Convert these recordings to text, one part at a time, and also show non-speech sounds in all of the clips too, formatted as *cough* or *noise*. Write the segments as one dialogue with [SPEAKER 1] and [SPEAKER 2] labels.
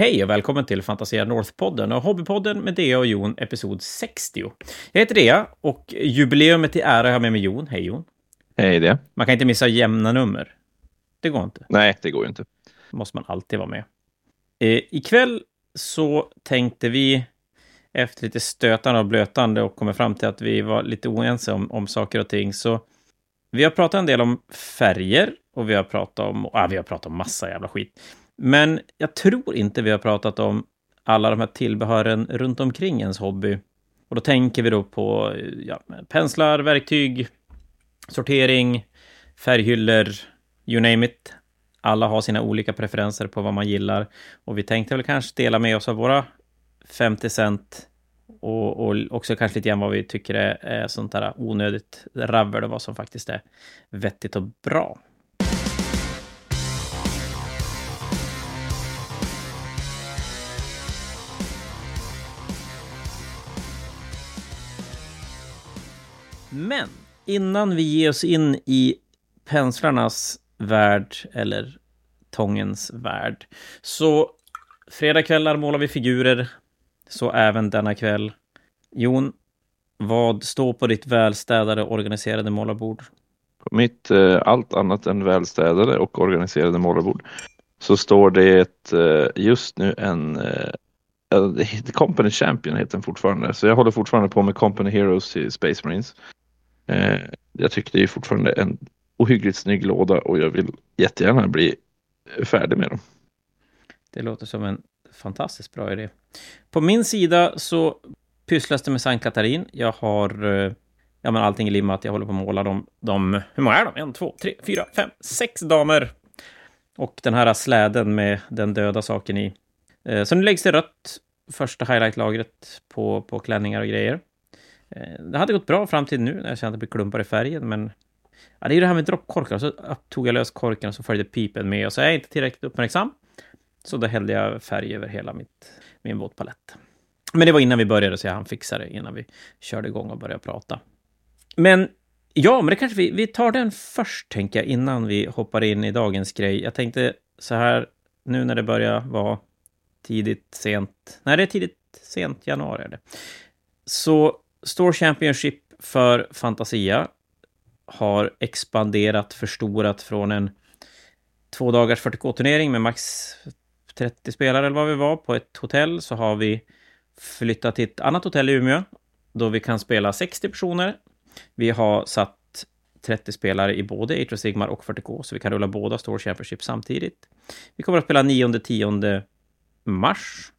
[SPEAKER 1] Hej och välkommen till Fantasia North-podden och Hobbypodden med Dea och Jon, episod 60. Jag heter Dea och jubileumet i ära har jag med mig Jon. Hej Jon.
[SPEAKER 2] Hej det.
[SPEAKER 1] Man kan inte missa jämna nummer. Det går inte.
[SPEAKER 2] Nej, det går ju inte.
[SPEAKER 1] måste man alltid vara med. Eh, ikväll så tänkte vi efter lite stötande och blötande och kommer fram till att vi var lite oense om, om saker och ting. Så vi har pratat en del om färger och vi har pratat om, ah, vi har pratat om massa jävla skit. Men jag tror inte vi har pratat om alla de här tillbehören runt omkring ens hobby. Och då tänker vi då på ja, penslar, verktyg, sortering, färghyllor, you name it. Alla har sina olika preferenser på vad man gillar. Och vi tänkte väl kanske dela med oss av våra 50 cent och, och också kanske lite grann vad vi tycker är, är sånt där onödigt ravel och vad som faktiskt är vettigt och bra. Men innan vi ger oss in i penslarnas värld, eller tångens värld, så fredagkvällar målar vi figurer, så även denna kväll. Jon, vad står på ditt välstädade organiserade målarbord?
[SPEAKER 2] På mitt eh, allt annat än välstädade och organiserade målarbord så står det eh, just nu en eh, *laughs* Company Champion heter den fortfarande. Så jag håller fortfarande på med Company Heroes i Space Marines. Eh, jag tycker det är fortfarande en ohyggligt snygg låda och jag vill jättegärna bli färdig med dem.
[SPEAKER 1] Det låter som en fantastiskt bra idé. På min sida så pysslas det med Sankt Katarin. Jag har eh, ja, men allting limmat. Jag håller på att måla dem. De, hur många är de? En, två, tre, fyra, fem, sex damer. Och den här släden med den döda saken i. Eh, så nu läggs det rött, första highlight-lagret på, på klänningar och grejer. Eh, det hade gått bra fram till nu när jag kände att det blev klumpar i färgen, men ja, det är ju det här med droppkorkar. Så tog jag lös korken och så följde pipen med och så är jag inte tillräckligt uppmärksam. Så då hällde jag färg över hela mitt, min våtpalett. Men det var innan vi började, så jag hann fixa det innan vi körde igång och började prata. Men ja, men det kanske vi, vi tar den först, tänker jag, innan vi hoppar in i dagens grej. Jag tänkte så här, nu när det börjar vara tidigt, sent, nej det är tidigt, sent januari är det. Så Store Championship för Fantasia har expanderat, förstorat från en två dagars 40K-turnering med max 30 spelare eller vad vi var på ett hotell så har vi flyttat till ett annat hotell i Umeå då vi kan spela 60 personer. Vi har satt 30 spelare i både Atrio Sigmar och 40K så vi kan rulla båda Store Championship samtidigt. Vi kommer att spela 9-10 mars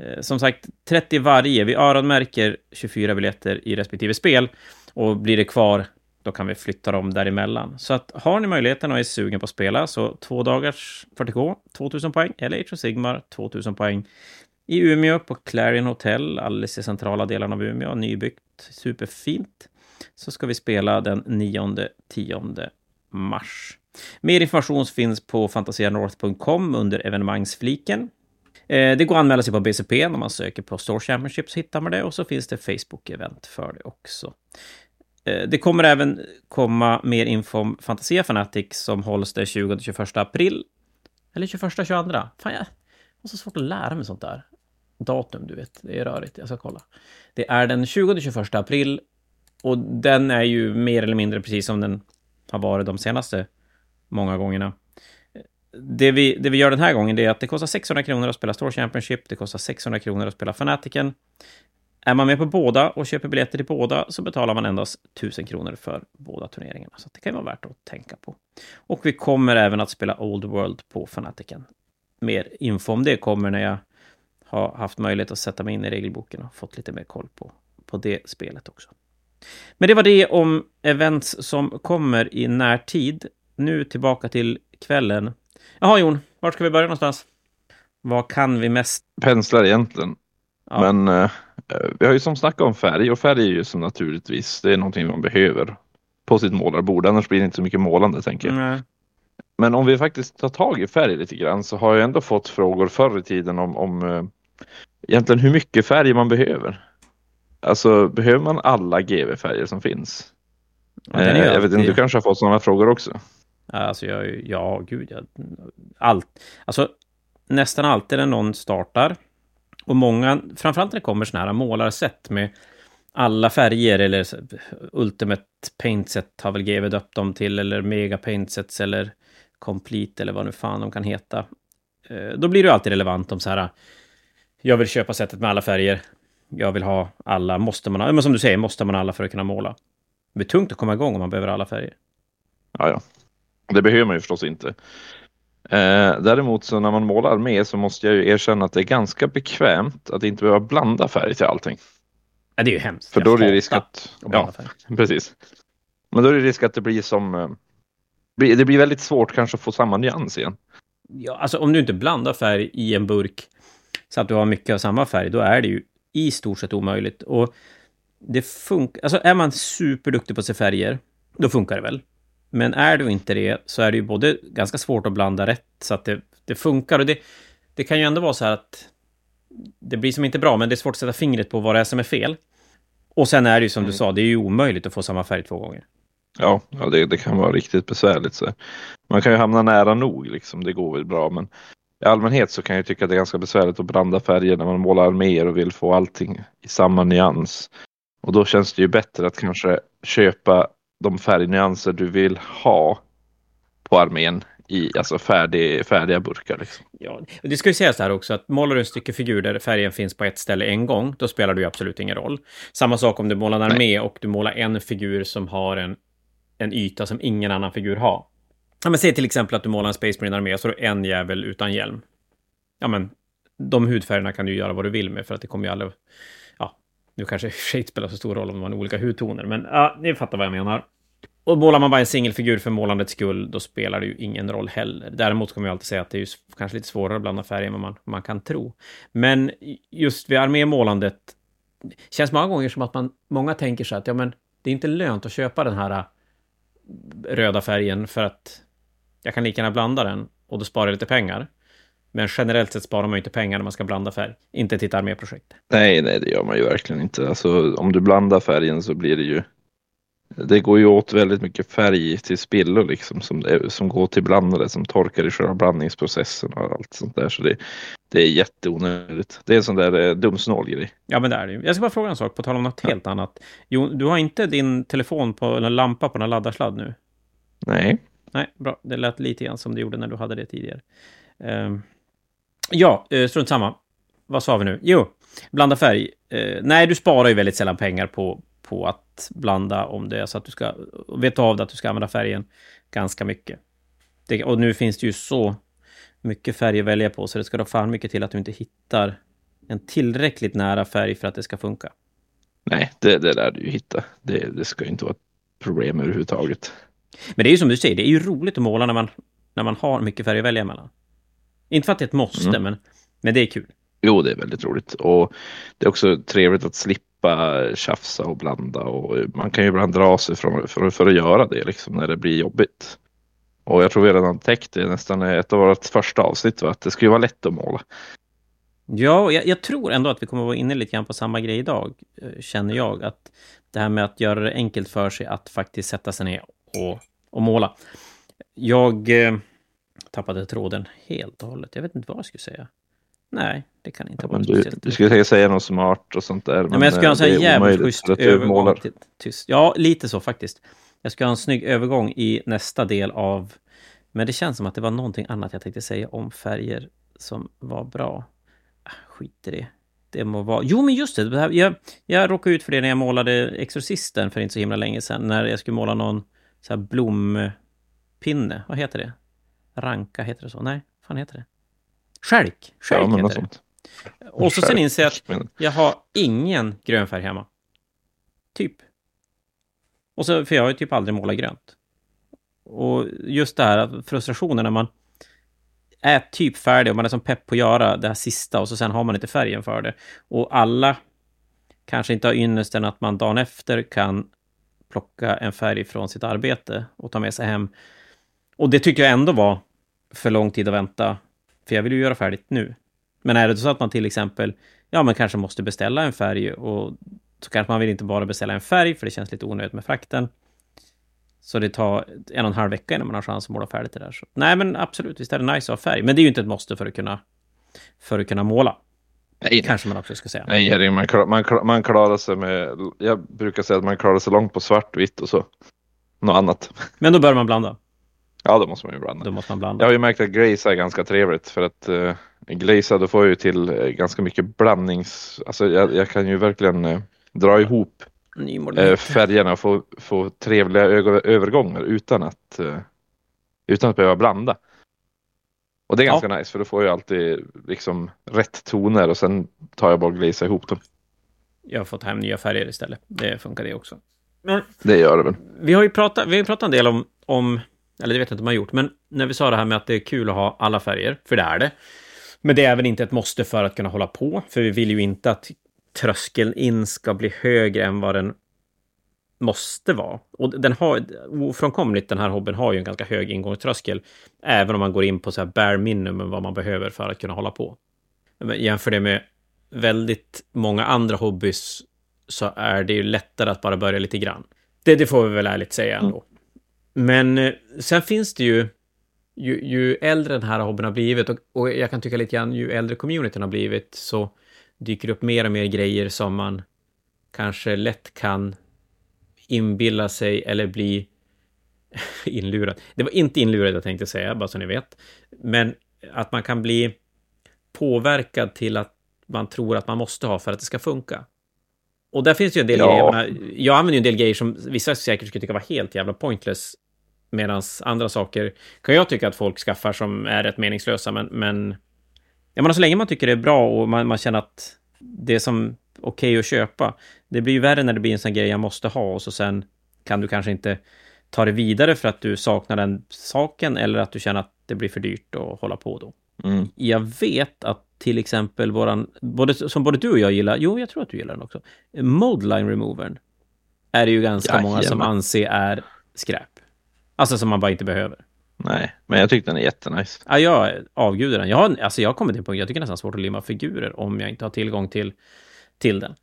[SPEAKER 1] Eh, som sagt, 30 varje. Vi öronmärker 24 biljetter i respektive spel. Och blir det kvar, då kan vi flytta dem däremellan. Så att har ni möjligheten och är sugen på att spela, så två dagars 40K, 2000 poäng, eller Age of Sigmar, 2000 poäng. I Umeå på Clarion Hotel, alldeles i centrala delen av Umeå, nybyggt, superfint. Så ska vi spela den 9-10 mars. Mer information finns på fantasianorth.com under evenemangsfliken. Eh, det går att anmäla sig på BCP när man söker på Store Championship så hittar man det och så finns det Facebook-event för det också. Eh, det kommer även komma mer info om Fantasia Fanatic som hålls den 20-21 april. Eller 21-22. Fan, jag har så svårt att lära mig sånt där. Datum, du vet. Det är rörigt. Jag ska kolla. Det är den 20-21 april och den är ju mer eller mindre precis som den har varit de senaste många gångerna det vi, det vi gör den här gången är att det kostar 600 kronor att spela Store Championship, det kostar 600 kronor att spela Fanatiken. Är man med på båda och köper biljetter till båda så betalar man endast 1000 kronor för båda turneringarna. Så det kan vara värt att tänka på. Och vi kommer även att spela Old World på Fanatiken. Mer info om det kommer när jag har haft möjlighet att sätta mig in i regelboken och fått lite mer koll på, på det spelet också. Men det var det om events som kommer i närtid. Nu tillbaka till kvällen. Jaha, Jon, var ska vi börja någonstans? Vad kan vi mest?
[SPEAKER 2] Penslar egentligen. Ja. Men eh, vi har ju som snackat om färg och färg är ju som naturligtvis, det är någonting man behöver på sitt målarbord. Annars blir det inte så mycket målande tänker jag. Nej. Men om vi faktiskt tar tag i färg lite grann så har jag ändå fått frågor förr i tiden om, om eh, egentligen hur mycket färg man behöver. Alltså behöver man alla GV-färger som finns? Ja, eh, jag vet inte, du kanske har fått sådana frågor också?
[SPEAKER 1] Alltså, jag, ja, gud, jag, allt. Alltså, nästan alltid när någon startar. Och många, framförallt när det kommer sådana här målarsätt med alla färger eller Ultimate Paintset har väl GW döpt dem till eller Mega Paintsets eller Complete eller vad nu fan de kan heta. Eh, då blir det alltid relevant om så här. Jag vill köpa sättet med alla färger. Jag vill ha alla. Måste man ha? Men som du säger, måste man ha alla för att kunna måla? Det blir tungt att komma igång om man behöver alla färger.
[SPEAKER 2] Ja, ja. Det behöver man ju förstås inte. Eh, däremot så när man målar med så måste jag ju erkänna att det är ganska bekvämt att inte behöva blanda färg till allting.
[SPEAKER 1] Ja, det är ju hemskt.
[SPEAKER 2] För då är det risk att... Ja, *laughs* precis. Men då är det risk att det blir som... Eh, det blir väldigt svårt kanske att få samma nyans igen.
[SPEAKER 1] Ja, alltså om du inte blandar färg i en burk så att du har mycket av samma färg, då är det ju i stort sett omöjligt. Och det funkar... Alltså är man superduktig på att se färger, då funkar det väl. Men är du inte det så är det ju både ganska svårt att blanda rätt så att det, det funkar. Och det, det kan ju ändå vara så här att det blir som inte bra, men det är svårt att sätta fingret på vad det är som är fel. Och sen är det ju som mm. du sa, det är ju omöjligt att få samma färg två gånger.
[SPEAKER 2] Ja, ja det, det kan vara riktigt besvärligt. Så. Man kan ju hamna nära nog, liksom. det går väl bra. Men i allmänhet så kan jag tycka att det är ganska besvärligt att blanda färger när man målar mer och vill få allting i samma nyans. Och då känns det ju bättre att kanske köpa de färgnyanser du vill ha på armén i alltså färdig, färdiga burkar. Liksom.
[SPEAKER 1] Ja, det ska ju sägas här också att målar du en stycke figur där färgen finns på ett ställe en gång, då spelar det ju absolut ingen roll. Samma sak om du målar en armé Nej. och du målar en figur som har en, en yta som ingen annan figur har. Ja, men säg till exempel att du målar en Space Marine-armé så har du en jävel utan hjälm. Ja, men de hudfärgerna kan du göra vad du vill med för att det kommer ju aldrig... Ja, nu kanske shade spelar så stor roll om man har olika hudtoner, men ja, ni fattar vad jag menar. Och målar man bara en singelfigur för målandets skull, då spelar det ju ingen roll heller. Däremot kommer jag alltid säga att det är ju kanske lite svårare att blanda färger än vad man, man kan tro. Men just vid armémålandet känns många gånger som att man, många tänker så att ja, men det är inte lönt att köpa den här äh, röda färgen för att jag kan lika gärna blanda den och då sparar jag lite pengar. Men generellt sett sparar man ju inte pengar när man ska blanda färg. Inte till ett arméprojekt.
[SPEAKER 2] Nej, nej, det gör man ju verkligen inte. Alltså, om du blandar färgen så blir det ju det går ju åt väldigt mycket färg till spillor liksom som, som går till blandare som torkar i själva blandningsprocessen och allt sånt där. Så det, det är jätteonödigt. Det är en sån där eh, dumsnål grej.
[SPEAKER 1] Ja, men det är det Jag ska bara fråga en sak på tal om något ja. helt annat. Jo, du har inte din telefon på, eller lampa på en laddarsladd nu?
[SPEAKER 2] Nej.
[SPEAKER 1] Nej, bra. Det lät lite grann som det gjorde när du hade det tidigare. Uh, ja, uh, strunt samma. Vad sa vi nu? Jo, blanda färg. Uh, nej, du sparar ju väldigt sällan pengar på, på att blanda om det är så att du ska veta av det att du ska använda färgen ganska mycket. Det, och nu finns det ju så mycket färg att välja på så det ska då fan mycket till att du inte hittar en tillräckligt nära färg för att det ska funka.
[SPEAKER 2] Nej, det, det lär du ju hitta. Det, det ska inte vara ett problem överhuvudtaget.
[SPEAKER 1] Men det är ju som du säger, det är ju roligt att måla när man, när man har mycket färg att välja mellan. Inte för att det är ett måste, mm. men, men det är kul.
[SPEAKER 2] Jo, det är väldigt roligt och det är också trevligt att slippa slippa tjafsa och blanda och man kan ju ibland dra sig för, för, för att göra det liksom när det blir jobbigt. Och jag tror vi redan täckt det nästan ett av våra första avsnitt, va? att det ska ju vara lätt att måla.
[SPEAKER 1] Ja, jag, jag, tror ändå att vi kommer vara inne lite grann på samma grej idag, eh, känner jag. Att det här med att göra det enkelt för sig att faktiskt sätta sig ner och, och måla. Jag eh, tappade tråden helt och hållet. Jag vet inte vad jag skulle säga. Nej, det kan inte vara
[SPEAKER 2] du, du skulle säga något smart och sånt där.
[SPEAKER 1] Men, ja, men jag ska ha en sån här jävligt schysst övergång till tyst. Ja, lite så faktiskt. Jag ska ha en snygg övergång i nästa del av... Men det känns som att det var någonting annat jag tänkte säga om färger som var bra. Ah, skit i det. Det må vara... Jo, men just det. Jag, jag råkade ut för det när jag målade Exorcisten för inte så himla länge sedan. När jag skulle måla någon så här blompinne. Vad heter det? Ranka, heter det så? Nej, vad fan heter det? Skälk. Skälk ja, heter det. Och så sen inser jag att jag har ingen grön färg hemma. Typ. Och så, för jag har ju typ aldrig målat grönt. Och just det här frustrationen när man är typ färdig och man är som pepp på att göra det här sista och så sen har man inte färgen för det. Och alla kanske inte har ynnesten att man dagen efter kan plocka en färg från sitt arbete och ta med sig hem. Och det tycker jag ändå var för lång tid att vänta för jag vill ju göra färdigt nu. Men är det så att man till exempel, ja, man kanske måste beställa en färg och så kanske man vill inte bara beställa en färg för det känns lite onödigt med frakten. Så det tar en och en halv vecka innan man har chans att måla färdigt det där. Så, nej, men absolut, visst är det nice att ha färg. Men det är ju inte ett måste för att kunna för att kunna måla.
[SPEAKER 2] Nej,
[SPEAKER 1] Kanske man också ska säga.
[SPEAKER 2] Nej, man, man, man klarar sig med... Jag brukar säga att man klarar sig långt på svart, vitt och så. Något annat.
[SPEAKER 1] Men då bör man blanda.
[SPEAKER 2] Ja, då måste man ju blanda.
[SPEAKER 1] Då måste man blanda.
[SPEAKER 2] Jag har ju märkt att glaze är ganska trevligt för att uh, glaza då får jag ju till uh, ganska mycket blandnings... Alltså jag, jag kan ju verkligen uh, dra ihop uh, färgerna och få, få trevliga övergångar utan att, utan att behöva blanda. Och det är ganska ja. nice för då får jag alltid liksom rätt toner och sen tar jag bara och glazar ihop dem.
[SPEAKER 1] Jag har fått hem nya färger istället. Det funkar det också. Men,
[SPEAKER 2] det gör det väl.
[SPEAKER 1] Vi har ju pratat, vi har pratat en del om, om, eller det vet jag inte om man har gjort, men när vi sa det här med att det är kul att ha alla färger, för det är det. Men det är även inte ett måste för att kunna hålla på, för vi vill ju inte att tröskeln in ska bli högre än vad den måste vara. Och den har, ofrånkomligt, den här hobbyn har ju en ganska hög ingångströskel. Även om man går in på så här bare minimum vad man behöver för att kunna hålla på. Jämför det med väldigt många andra hobbys så är det ju lättare att bara börja lite grann. Det, det får vi väl ärligt säga ändå. Mm. Men eh, sen finns det ju, ju, ju äldre den här hobbyn har blivit och, och jag kan tycka lite grann ju äldre communityn har blivit så dyker det upp mer och mer grejer som man kanske lätt kan inbilla sig eller bli *laughs* inlurad. Det var inte inlurad jag tänkte säga, bara så ni vet. Men att man kan bli påverkad till att man tror att man måste ha för att det ska funka. Och där finns ju en del ja. grejer. Jag, menar, jag använder ju en del grejer som vissa säkert skulle tycka var helt jävla pointless. Medan andra saker kan jag tycka att folk skaffar som är rätt meningslösa. Men, men jag menar, så länge man tycker det är bra och man, man känner att det är som okej okay att köpa. Det blir ju värre när det blir en sån grej jag måste ha och så sen kan du kanske inte ta det vidare för att du saknar den saken eller att du känner att det blir för dyrt att hålla på då. Mm. Jag vet att till exempel våran, både, som både du och jag gillar, jo, jag tror att du gillar den också, Modeline Removern är det ju ganska ja, många som anser är skräp. Alltså som man bara inte behöver.
[SPEAKER 2] Nej, men jag tycker den är jättenice.
[SPEAKER 1] Ja, jag avgudar den. Jag har, alltså jag har kommit till en punkt, jag tycker nästan svårt att limma figurer om jag inte har tillgång till, till den.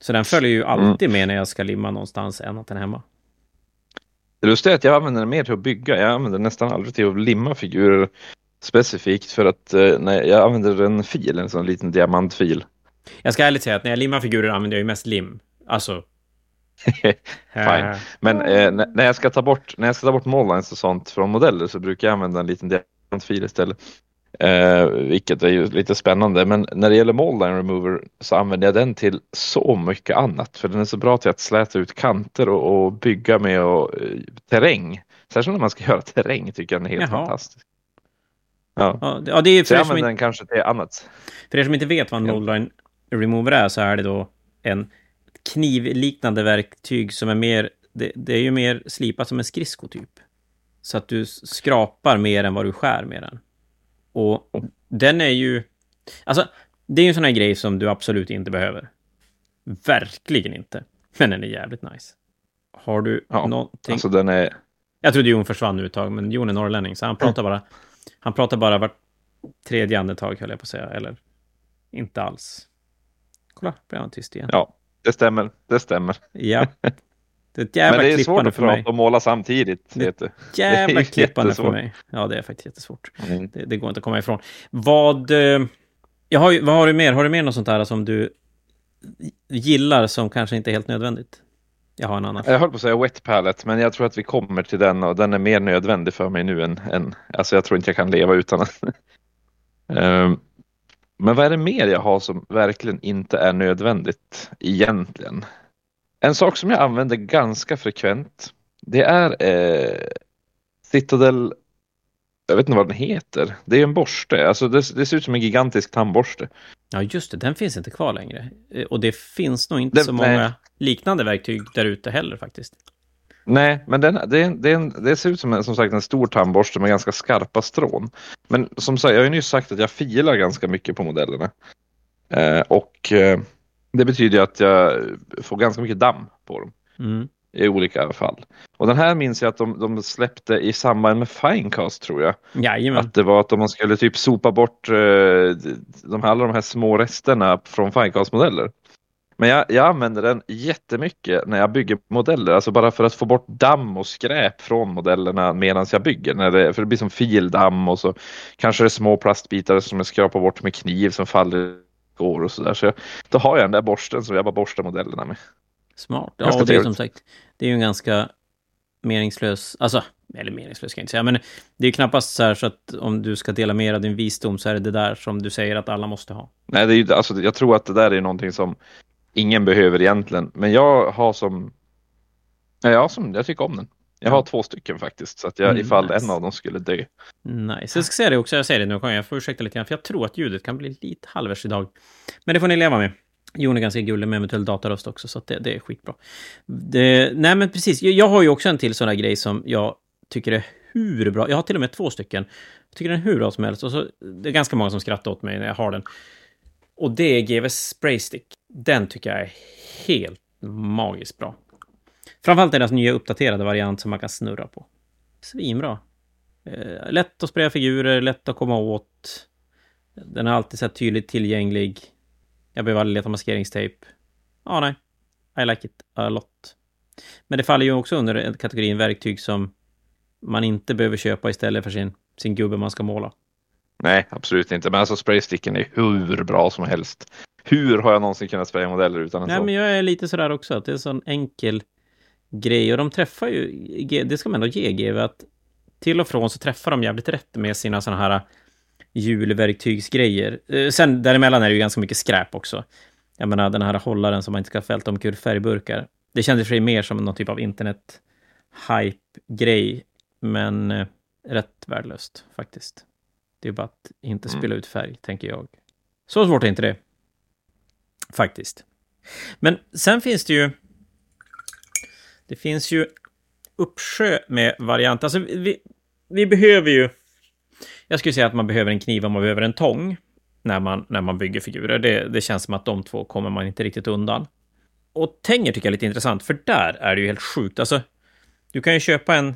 [SPEAKER 1] Så den följer ju alltid mm. med när jag ska limma någonstans än att den är hemma.
[SPEAKER 2] Det lustiga är att jag använder den mer till att bygga. Jag använder nästan aldrig till att limma figurer specifikt för att eh, när jag använder en fil, en sån liten diamantfil.
[SPEAKER 1] Jag ska ärligt säga att när jag limmar figurer använder jag ju mest lim. Alltså. *laughs*
[SPEAKER 2] Fine. Men eh, när jag ska ta bort, när jag ska ta bort modelines och sånt från modeller så brukar jag använda en liten diamantfil istället. Eh, vilket är ju lite spännande. Men när det gäller moldline remover så använder jag den till så mycket annat. För den är så bra till att släta ut kanter och, och bygga med och, eh, terräng. Särskilt när man ska *laughs* göra terräng tycker jag den är helt Jaha. fantastisk.
[SPEAKER 1] Ja. ja, det är för
[SPEAKER 2] så jag använder den kanske till annat.
[SPEAKER 1] För er som inte vet vad en moldline remover är så är det då en knivliknande verktyg som är mer, det, det är ju mer slipat som en skridsko typ. Så att du skrapar mer än vad du skär med den. Och den är ju... Alltså, det är ju en sån här grej som du absolut inte behöver. Verkligen inte. Men den är jävligt nice. Har du ja, någonting...
[SPEAKER 2] Alltså den är...
[SPEAKER 1] Jag trodde Jon försvann nu ett tag, men Jon är norrlänning, så han pratar bara... Han pratar bara vart tredje andetag, höll jag på att säga. Eller inte alls. Kolla, blev han tyst igen.
[SPEAKER 2] Ja, det stämmer. Det stämmer.
[SPEAKER 1] Ja. *laughs* Det är ett jävla
[SPEAKER 2] Men det är svårt att prata och måla samtidigt.
[SPEAKER 1] Det är ett *laughs* jävla klippande för mig. Ja, det är faktiskt jättesvårt. Mm. Det, det, går inte att komma ifrån. Vad, eh, jag har, vad har du mer? Har du mer något sånt här som du gillar som kanske inte är helt nödvändigt? Jag har en annan.
[SPEAKER 2] Jag höll på att säga wet palette, men jag tror att vi kommer till den och den är mer nödvändig för mig nu än, än alltså jag tror inte jag kan leva utan den. um, *laughs* men vad är det mer jag har som verkligen inte är nödvändigt egentligen? En sak som jag använder ganska frekvent, det är eh, Citadel, jag vet inte vad den heter. Det är en borste, alltså det, det ser ut som en gigantisk tandborste.
[SPEAKER 1] Ja, just det, den finns inte kvar längre. Eh, och det finns nog inte den, så många nej. liknande verktyg där ute heller faktiskt.
[SPEAKER 2] Nej, men den, det, det, det, ser ut som en, som sagt en stor tandborste med ganska skarpa strån. Men som sagt, jag har ju nyss sagt att jag filar ganska mycket på modellerna. Eh, och eh, det betyder att jag får ganska mycket damm på dem. Mm. I olika fall. Och den här minns jag att de, de släppte i samband med Finecast tror jag.
[SPEAKER 1] Jajamän.
[SPEAKER 2] Att det var att man skulle typ sopa bort uh, de här, alla de här små resterna från Finecast-modeller. Men jag, jag använder den jättemycket när jag bygger modeller, alltså bara för att få bort damm och skräp från modellerna medan jag bygger. När det, för det blir som fildamm och så kanske det är små plastbitar som jag skrapar bort med kniv som faller går och sådär. Så jag, då har jag den där borsten som jag bara borstar modellerna med.
[SPEAKER 1] Smart. Ja, och det är som sagt, det är ju en ganska meningslös, alltså, eller meningslös ska jag inte säga, men det är knappast så här så att om du ska dela med av din visdom så är det det där som du säger att alla måste ha.
[SPEAKER 2] Nej, det är ju, alltså, jag tror att det där är någonting som ingen behöver egentligen, men jag har som, ja, som jag tycker om den. Jag har två stycken faktiskt, så att jag, mm, ifall nice. en av dem skulle dö.
[SPEAKER 1] Nice. Jag ska säga det också, jag säger det nu, jag får ursäkta lite grann, för jag tror att ljudet kan bli lite halvers idag. Men det får ni leva med. Jon är ganska gullig med eventuell dataröst också, så det, det, är skitbra. Det, nej, men precis. Jag, jag, har ju också en till sån här grej som jag tycker är hur bra. Jag har till och med två stycken. Jag tycker den är hur bra som helst. Och så, det är ganska många som skrattar åt mig när jag har den. Och det är GW Spraystick. Den tycker jag är helt magiskt bra. Framförallt deras nya uppdaterade variant som man kan snurra på. Svinbra. Eh, lätt att spraya figurer, lätt att komma åt. Den är alltid så tydligt tillgänglig. Jag behöver aldrig leta maskeringstejp. Ja, nej. I like it a lot. Men det faller ju också under kategorin verktyg som man inte behöver köpa istället för sin, sin gubbe man ska måla.
[SPEAKER 2] Nej, absolut inte. Men alltså spraysticken är hur bra som helst. Hur har jag någonsin kunnat spraya modeller utan en
[SPEAKER 1] Nej, sån? men jag är lite sådär också, att det är en sån enkel grej. Och de träffar ju, det ska man ändå ge GW, att till och från så träffar de jävligt rätt med sina sådana här julverktygsgrejer. Eh, sen däremellan är det ju ganska mycket skräp också. Jag menar den här hållaren som man inte ska fälta omkull färgburkar. Det kändes för sig mer som någon typ av internet-hype-grej, men eh, rätt värdelöst faktiskt. Det är bara att inte mm. spela ut färg, tänker jag. Så svårt är inte det. Faktiskt. Men sen finns det ju... Det finns ju uppsjö med varianter. Alltså, vi, vi behöver ju jag skulle säga att man behöver en kniv och man behöver en tång när man, när man bygger figurer. Det, det känns som att de två kommer man inte riktigt undan. Och tänger tycker jag är lite intressant, för där är det ju helt sjukt. Alltså, du kan ju köpa en,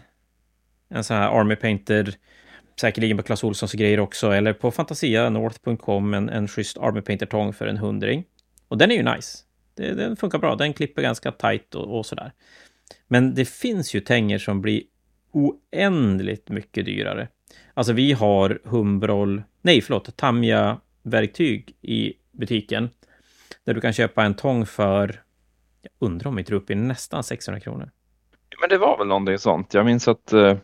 [SPEAKER 1] en sån här Army Painter, säkerligen på Clas Ohlsons grejer också, eller på fantasianorth.com, en, en schysst Army Painter-tång för en hundring. Och den är ju nice. Det, den funkar bra, den klipper ganska tight och, och sådär. Men det finns ju tänger som blir oändligt mycket dyrare. Alltså vi har Humbrol, nej förlåt, Tamiya-verktyg i butiken. Där du kan köpa en tång för, jag undrar om vi inte upp i nästan 600 kronor.
[SPEAKER 2] Men det var väl någonting sånt. Jag minns att, uh, jag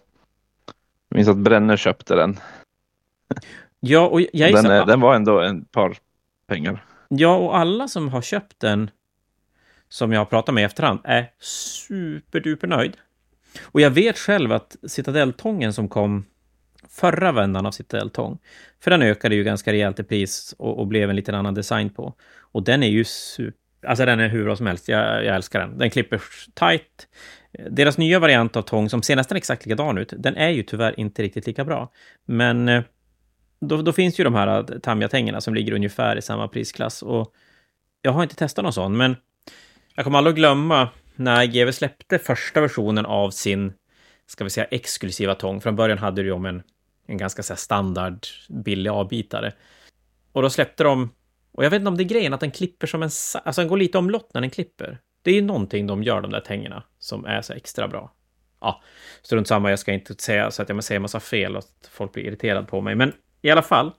[SPEAKER 2] minns att Brenner köpte den.
[SPEAKER 1] Ja, och jag
[SPEAKER 2] den, är, den var ändå en par pengar.
[SPEAKER 1] Ja, och alla som har köpt den som jag har pratat med i efterhand är superduper nöjd. Och jag vet själv att Citadelltången som kom förra vändan av Citadelltång, För den ökade ju ganska rejält i pris och, och, blev en liten annan design på. Och den är ju super... Alltså den är hur bra som helst. Jag, jag älskar den. Den klipper tight. Deras nya variant av tång, som ser nästan exakt likadan ut, den är ju tyvärr inte riktigt lika bra. Men eh, då, då finns ju de här tamjatängerna Tamiya-tängerna som ligger ungefär i samma prisklass. Och jag har inte testat någon sån, men jag kommer aldrig att glömma när GW släppte första versionen av sin, ska vi säga, exklusiva tång. Från början hade du ju om en en ganska så standard billig avbitare. Och då släppte de, och jag vet inte om det är grejen att den klipper som en, alltså den går lite omlott när den klipper. Det är ju någonting de gör, de där tängerna, som är så extra bra. Ja, strunt samma, jag ska inte säga så att jag säger massa fel och att folk blir irriterade på mig, men i alla fall.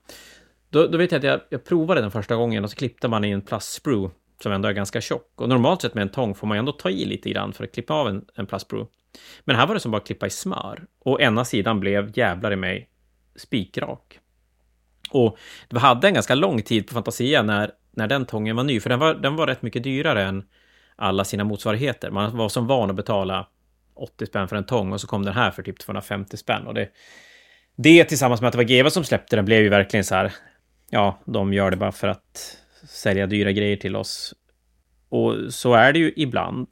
[SPEAKER 1] Då, då vet jag att jag, jag provade den första gången och så klippte man i en plastsprue som ändå är ganska tjock. Och normalt sett med en tång får man ändå ta i lite grann för att klippa av en, en plastsprue. Men här var det som bara att klippa i smör. Och ena sidan blev jävlar i mig spikrak. Och vi hade en ganska lång tid på Fantasia när, när den tången var ny, för den var, den var rätt mycket dyrare än alla sina motsvarigheter. Man var som van att betala 80 spänn för en tång och så kom den här för typ 250 spänn. Och det, det tillsammans med att det var Geva som släppte den blev ju verkligen så här, ja, de gör det bara för att sälja dyra grejer till oss. Och så är det ju ibland.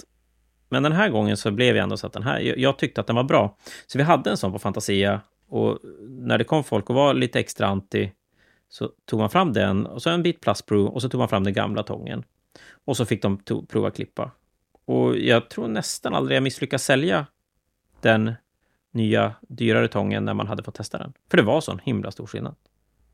[SPEAKER 1] Men den här gången så blev jag ändå så att den här, jag tyckte att den var bra. Så vi hade en sån på Fantasia och när det kom folk och var lite extra anti så tog man fram den och så en bit plastprov och så tog man fram den gamla tången. Och så fick de prova klippa. Och jag tror nästan aldrig jag misslyckas sälja den nya dyrare tången när man hade fått testa den. För det var sån himla stor skillnad.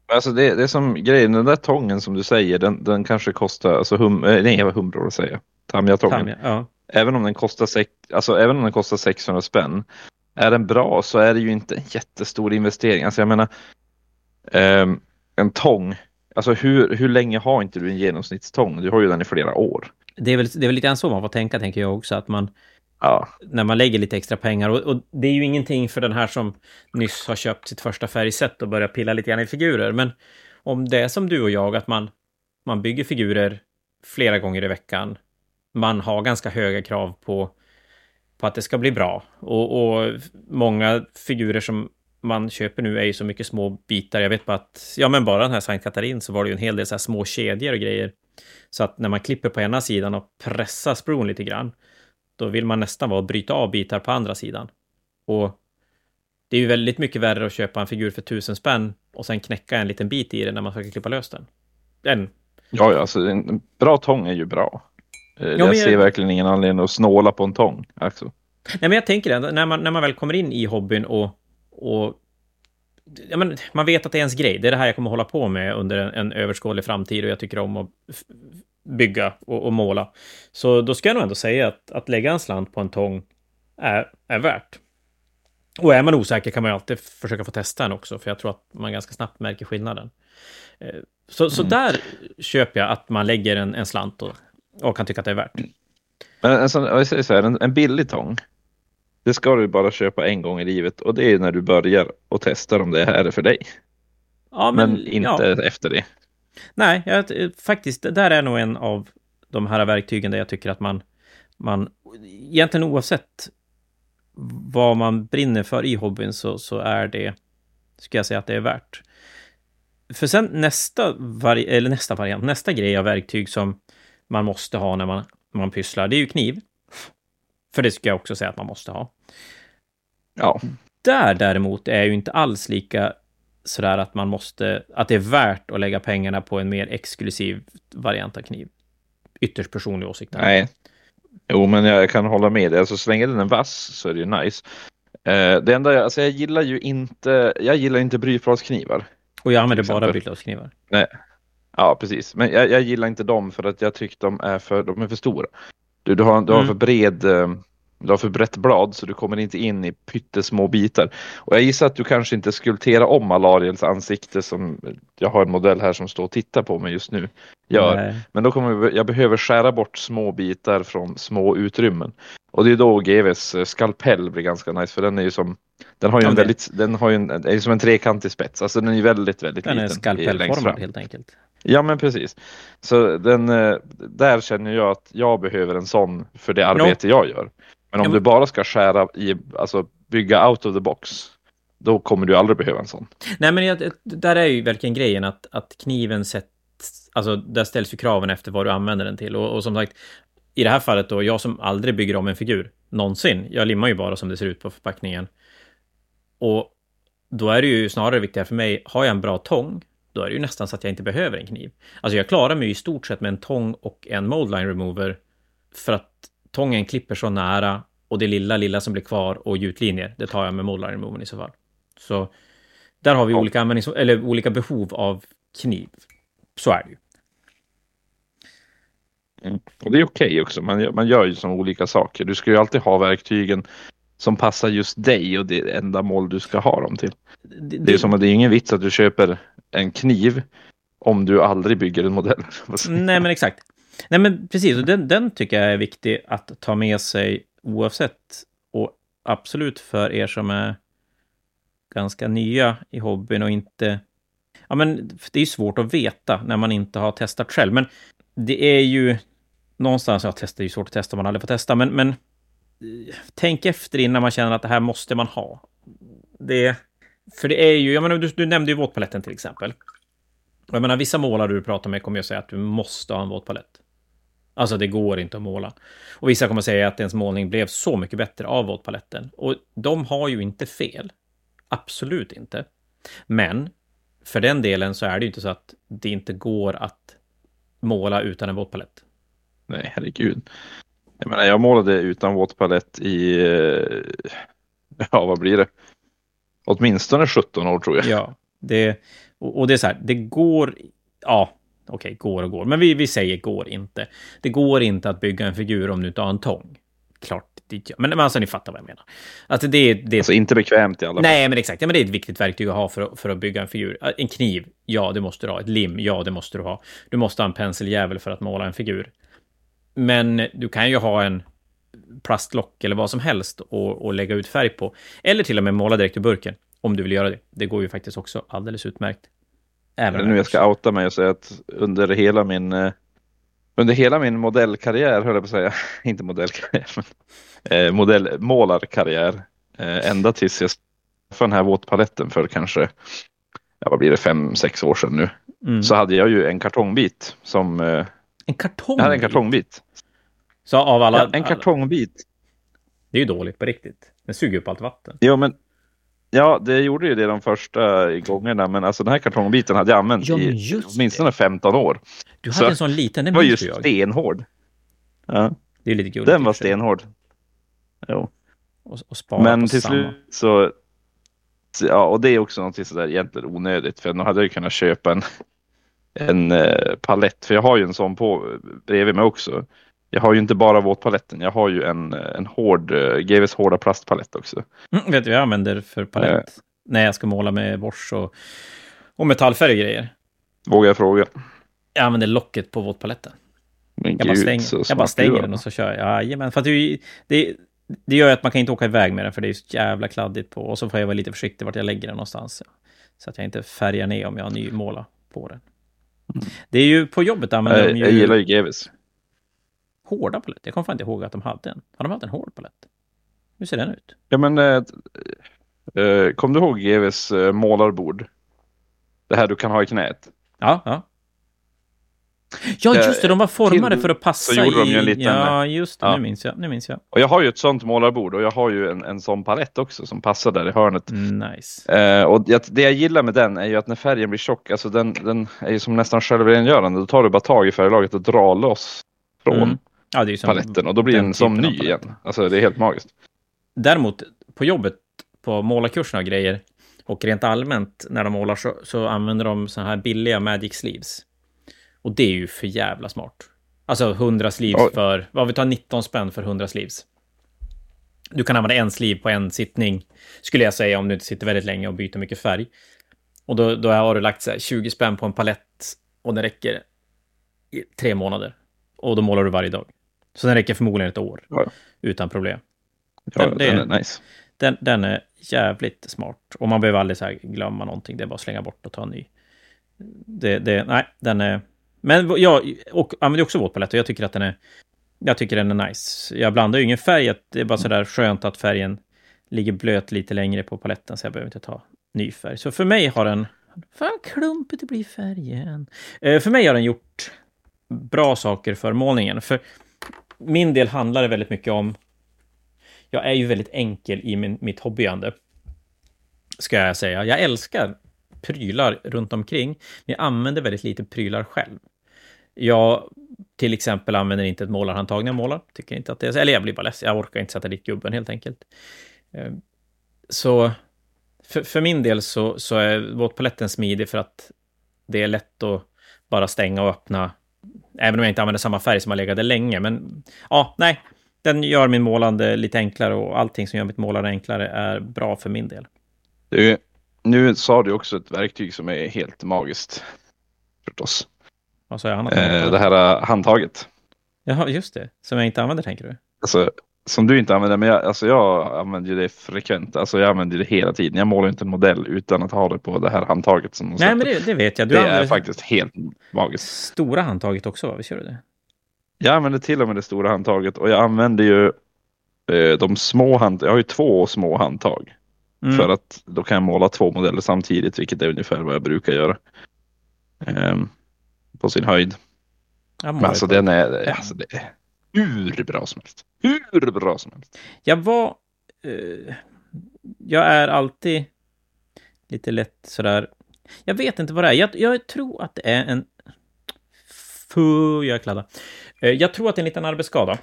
[SPEAKER 2] Alltså det, det är som grejen, den där tången som du säger, den, den kanske kostar, alltså hum, eh, nej vad humbror att säga, Tamiya-tången. Tamia, ja. Även om den kostar, sex, alltså även om den kostar 600 spänn, är den bra så är det ju inte en jättestor investering. Alltså jag menar, um, en tång, alltså hur, hur länge har inte du en genomsnittstång? Du har ju den i flera år.
[SPEAKER 1] Det är väl, det är väl lite grann så man får tänka, tänker jag också, att man Ja. När man lägger lite extra pengar. Och, och, det är ju ingenting för den här som nyss har köpt sitt första färgsätt och börjar pilla lite grann i figurer. Men om det är som du och jag, att man, man bygger figurer flera gånger i veckan. Man har ganska höga krav på, på att det ska bli bra. Och, och många figurer som man köper nu är ju så mycket små bitar. Jag vet bara att, ja men bara den här Sankt Katarin så var det ju en hel del så här små kedjor och grejer. Så att när man klipper på ena sidan och pressar spron lite grann, då vill man nästan vara och bryta av bitar på andra sidan. Och det är ju väldigt mycket värre att köpa en figur för tusen spänn och sen knäcka en liten bit i den när man försöker klippa lös den.
[SPEAKER 2] den. Ja, ja, alltså en bra tång är ju bra. Eh, ja, jag ser jag... verkligen ingen anledning att snåla på en tång. Alltså.
[SPEAKER 1] Nej, men jag tänker det, när man, när man väl kommer in i hobbyn och, och ja, men, man vet att det är ens grej. Det är det här jag kommer hålla på med under en, en överskådlig framtid och jag tycker om att bygga och, och, måla. Så då ska jag nog ändå säga att, att lägga en slant på en tång är, är värt. Och är man osäker kan man ju alltid försöka få testa den också, för jag tror att man ganska snabbt märker skillnaden. Eh, så, så mm. där köper jag att man lägger en, en slant och, och kan tycka att det är värt.
[SPEAKER 2] Men en, sån, jag säger så här, en, en billig tång, det ska du bara köpa en gång i livet och det är när du börjar och testar om det här är för dig. Ja, men, men inte ja. efter det.
[SPEAKER 1] Nej, jag, faktiskt, det där är nog en av de här verktygen där jag tycker att man, man egentligen oavsett vad man brinner för i hobbyn så, så är det, ska jag säga att det är värt. För sen nästa, vari eller nästa variant, nästa grej av verktyg som man måste ha när man, man pysslar, det är ju kniv. För det ska jag också säga att man måste ha. Ja. Där däremot är ju inte alls lika sådär att man måste, att det är värt att lägga pengarna på en mer exklusiv variant av kniv. Ytterst personlig åsikt.
[SPEAKER 2] Nej. Jo, men jag kan hålla med dig. Alltså, så länge den är vass så är det ju nice. Eh, det enda jag, alltså jag gillar ju inte, jag gillar inte brytbladsknivar.
[SPEAKER 1] Och jag använder bara brytbladsknivar.
[SPEAKER 2] Nej. Ja, precis. Men jag, jag, gillar inte dem för att jag tycker de är för, de är för stora. Du, du har, du har mm. för bred eh, du har för brett blad så du kommer inte in i pyttesmå bitar. Och jag gissar att du kanske inte skulpterar om Alariels ansikte som jag har en modell här som står och tittar på mig just nu. Gör. Nej. Men då kommer jag behöver skära bort små bitar från små utrymmen. Och det är då GVs eh, skalpell blir ganska nice för den är ju som den har ju en väldigt, den har ju en, är som en trekantig spets, alltså den är väldigt, väldigt
[SPEAKER 1] den
[SPEAKER 2] liten.
[SPEAKER 1] Den är skalpellformad helt enkelt.
[SPEAKER 2] Ja men precis. Så den, eh, där känner jag att jag behöver en sån för det arbete no. jag gör. Men om ja, men... du bara ska skära i, alltså bygga out of the box, då kommer du aldrig behöva en sån.
[SPEAKER 1] Nej, men jag, där är ju verkligen grejen att, att kniven sätts, alltså där ställs ju kraven efter vad du använder den till. Och, och som sagt, i det här fallet då, jag som aldrig bygger om en figur, någonsin, jag limmar ju bara som det ser ut på förpackningen. Och då är det ju snarare viktigare för mig, har jag en bra tång, då är det ju nästan så att jag inte behöver en kniv. Alltså jag klarar mig i stort sett med en tång och en moldline remover för att tången klipper så nära och det lilla, lilla som blir kvar och gjutlinjer, det tar jag med moldline remover i så fall. Så där har vi ja. olika, användnings eller olika behov av kniv. Så är det ju.
[SPEAKER 2] Mm. Och det är okej okay också, man, man gör ju som olika saker. Du ska ju alltid ha verktygen som passar just dig och det ändamål du ska ha dem till. Det, det är som att det är ingen vits att du köper en kniv om du aldrig bygger en modell. *laughs*
[SPEAKER 1] Nej, men exakt. Nej, men precis. Och den, den tycker jag är viktig att ta med sig oavsett. Och absolut för er som är ganska nya i hobbyn och inte... Ja, men det är ju svårt att veta när man inte har testat själv. Men det är ju någonstans, ja, testa är ju svårt att testa om man aldrig får testa, men, men tänk efter innan man känner att det här måste man ha. Det, för det är ju, jag menar, du, du nämnde ju våtpaletten till exempel. Jag menar, vissa målare du pratar med kommer ju säga att du måste ha en våtpalett. Alltså, det går inte att måla. Och vissa kommer säga att ens målning blev så mycket bättre av våtpaletten. Och de har ju inte fel. Absolut inte. Men för den delen så är det ju inte så att det inte går att måla utan en våtpalett.
[SPEAKER 2] Nej, herregud. Jag menar, jag målade utan våtpalett i, eh, *laughs* ja vad blir det? Åtminstone 17 år tror jag.
[SPEAKER 1] Ja, det, Och, och det är så här, det går... Ja, okej, går och går. Men vi, vi säger går inte. Det går inte att bygga en figur om du inte har en tång. Klart det gör. Men, men alltså, ni fattar vad jag menar. Alltså, det, det,
[SPEAKER 2] alltså inte bekvämt i alla fall.
[SPEAKER 1] Nej, men exakt. Ja, men det är ett viktigt verktyg att ha för, för att bygga en figur. En kniv, ja, det måste du ha. Ett lim, ja, det måste du ha. Du måste ha en penseljävel för att måla en figur. Men du kan ju ha en plastlock eller vad som helst och, och lägga ut färg på. Eller till och med måla direkt ur burken, om du vill göra det. Det går ju faktiskt också alldeles utmärkt.
[SPEAKER 2] Även nu jag ska outa mig och säga att under hela min eh, under hela min modellkarriär, höll jag på att säga, *laughs* inte modellkarriär, men eh, modellmålarkarriär, eh, ända tills jag för den här våtpaletten för kanske, ja, vad blir det, fem, sex år sedan nu, mm. så hade jag ju en kartongbit som... Eh,
[SPEAKER 1] en kartongbit?
[SPEAKER 2] Jag hade en kartongbit.
[SPEAKER 1] Så av alla...
[SPEAKER 2] Ja, en kartongbit.
[SPEAKER 1] Det är ju dåligt på riktigt. Den suger upp allt vatten.
[SPEAKER 2] Jo, men Ja, det gjorde ju det de första gångerna, men alltså den här kartongbiten hade jag använt ja, i åtminstone 15 år.
[SPEAKER 1] Du hade så en sån liten,
[SPEAKER 2] den var ju stenhård. Ja.
[SPEAKER 1] Det är lite gulligt.
[SPEAKER 2] Den var stenhård. Jo.
[SPEAKER 1] Och, och
[SPEAKER 2] men till samma. slut så... Ja, och det är också något sådär egentligen onödigt, för nu hade jag kunnat köpa en, en eh, palett, för jag har ju en sån på bredvid mig också. Jag har ju inte bara våtpaletten, jag har ju en, en hård, eh, GVs hårda plastpalett också.
[SPEAKER 1] Mm, vet du vad jag använder för palett? Uh, när jag ska måla med borst och, och metallfärg och grejer.
[SPEAKER 2] Vågar jag fråga?
[SPEAKER 1] Jag använder locket på våtpaletten. Men jag, Gud, bara stänger, jag bara stänger den och så kör jag. Jajamän, för att det, det, det gör ju att man kan inte åka iväg med den för det är så jävla kladdigt på. Och så får jag vara lite försiktig vart jag lägger den någonstans. Så att jag inte färgar ner om jag har nymåla på den. Mm. Det är ju på jobbet använder
[SPEAKER 2] de ju... Jag gillar ju GVs
[SPEAKER 1] hårda paletter. Jag kommer fan inte ihåg att de hade en. Har de haft en hård palett? Hur ser den ut?
[SPEAKER 2] Ja, men eh, eh, kom du ihåg GVs eh, målarbord? Det här du kan ha i knät.
[SPEAKER 1] Ja, ja. Ja, just det, de var formade för att passa så gjorde i... De en liten, ja, just det, ja. nu minns jag. Nu minns jag.
[SPEAKER 2] Och jag har ju ett sånt målarbord och jag har ju en, en sån palett också som passar där i hörnet.
[SPEAKER 1] Nice.
[SPEAKER 2] Eh, och det, det jag gillar med den är ju att när färgen blir tjock, alltså den, den är ju som nästan självrengörande. Då tar du bara tag i färglaget och drar loss från. Mm. Ja, det är paletten och då blir den som ny igen. Alltså det är helt magiskt.
[SPEAKER 1] Däremot på jobbet, på målarkurserna och grejer, och rent allmänt när de målar så, så använder de så här billiga Magic Sleeves. Och det är ju för jävla smart. Alltså 100 sleeves Oj. för, vad vi tar 19 spänn för 100 sleeves. Du kan använda en sleeve på en sittning, skulle jag säga, om du inte sitter väldigt länge och byter mycket färg. Och då, då har du lagt så 20 spänn på en palett och den räcker i tre månader. Och då målar du varje dag. Så den räcker förmodligen ett år ja. utan problem.
[SPEAKER 2] Den, ja, den är nice.
[SPEAKER 1] Den, den, är jävligt smart. Och man behöver aldrig så glömma någonting. Det är bara att slänga bort och ta en ny. Det, det, nej, den är... Men jag och, använder också våtpalett och jag tycker att den är... Jag tycker den är nice. Jag blandar ju ingen färg. Det är bara så där skönt att färgen ligger blöt lite längre på paletten så jag behöver inte ta ny färg. Så för mig har den... Fan klumpigt det blir färgen. Eh, för mig har den gjort bra saker för målningen. För min del handlar det väldigt mycket om... Jag är ju väldigt enkel i min, mitt hobbyande. Ska jag säga. Jag älskar prylar runt omkring. Men jag använder väldigt lite prylar själv. Jag till exempel använder inte ett målarhandtag när jag målar. Tycker inte att det är... Eller jag blir bara ledsen. Jag orkar inte sätta dit gubben helt enkelt. Ehm, så för, för min del så, så är våtpaletten smidig för att det är lätt att bara stänga och öppna Även om jag inte använder samma färg som har legat där länge. Men ja, nej. Den gör min målande lite enklare och allting som gör mitt målande enklare är bra för min del.
[SPEAKER 2] Du, nu sa du också ett verktyg som är helt magiskt. Förstås.
[SPEAKER 1] Vad sa jag?
[SPEAKER 2] Eh, det här handtaget.
[SPEAKER 1] Jaha, just det. Som jag inte använder tänker du?
[SPEAKER 2] Alltså, som du inte använder, men jag, alltså jag använder ju det frekvent. Alltså jag använder det hela tiden. Jag målar inte en modell utan att ha det på det här handtaget. Som
[SPEAKER 1] Nej, men det, det, vet jag.
[SPEAKER 2] Du det är faktiskt helt magiskt.
[SPEAKER 1] Stora handtaget också, va? Visst gör du det?
[SPEAKER 2] Jag använder till och med det stora handtaget och jag använder ju eh, de små handtagen. Jag har ju två små handtag. Mm. För att då kan jag måla två modeller samtidigt, vilket är ungefär vad jag brukar göra. Eh, på sin höjd. Men alltså den är, alltså det är hur bra som helst. Hur bra som helst.
[SPEAKER 1] Jag var... Eh, jag är alltid lite lätt sådär... Jag vet inte vad det är. Jag, jag tror att det är en... Fuh, jag kladdar. Eh, jag tror att det är en liten arbetsskada.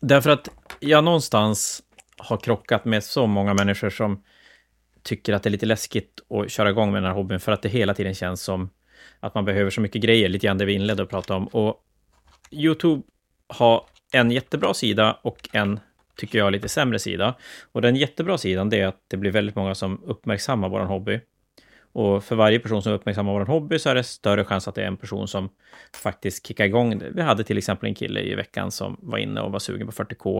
[SPEAKER 1] Därför att jag någonstans har krockat med så många människor som tycker att det är lite läskigt att köra igång med den här hobbyn för att det hela tiden känns som att man behöver så mycket grejer, lite grann det vi inledde att prata om. Och YouTube ha en jättebra sida och en, tycker jag, lite sämre sida. Och den jättebra sidan, det är att det blir väldigt många som uppmärksammar vår hobby. Och för varje person som uppmärksammar vår hobby så är det större chans att det är en person som faktiskt kickar igång det. Vi hade till exempel en kille i veckan som var inne och var sugen på 40K.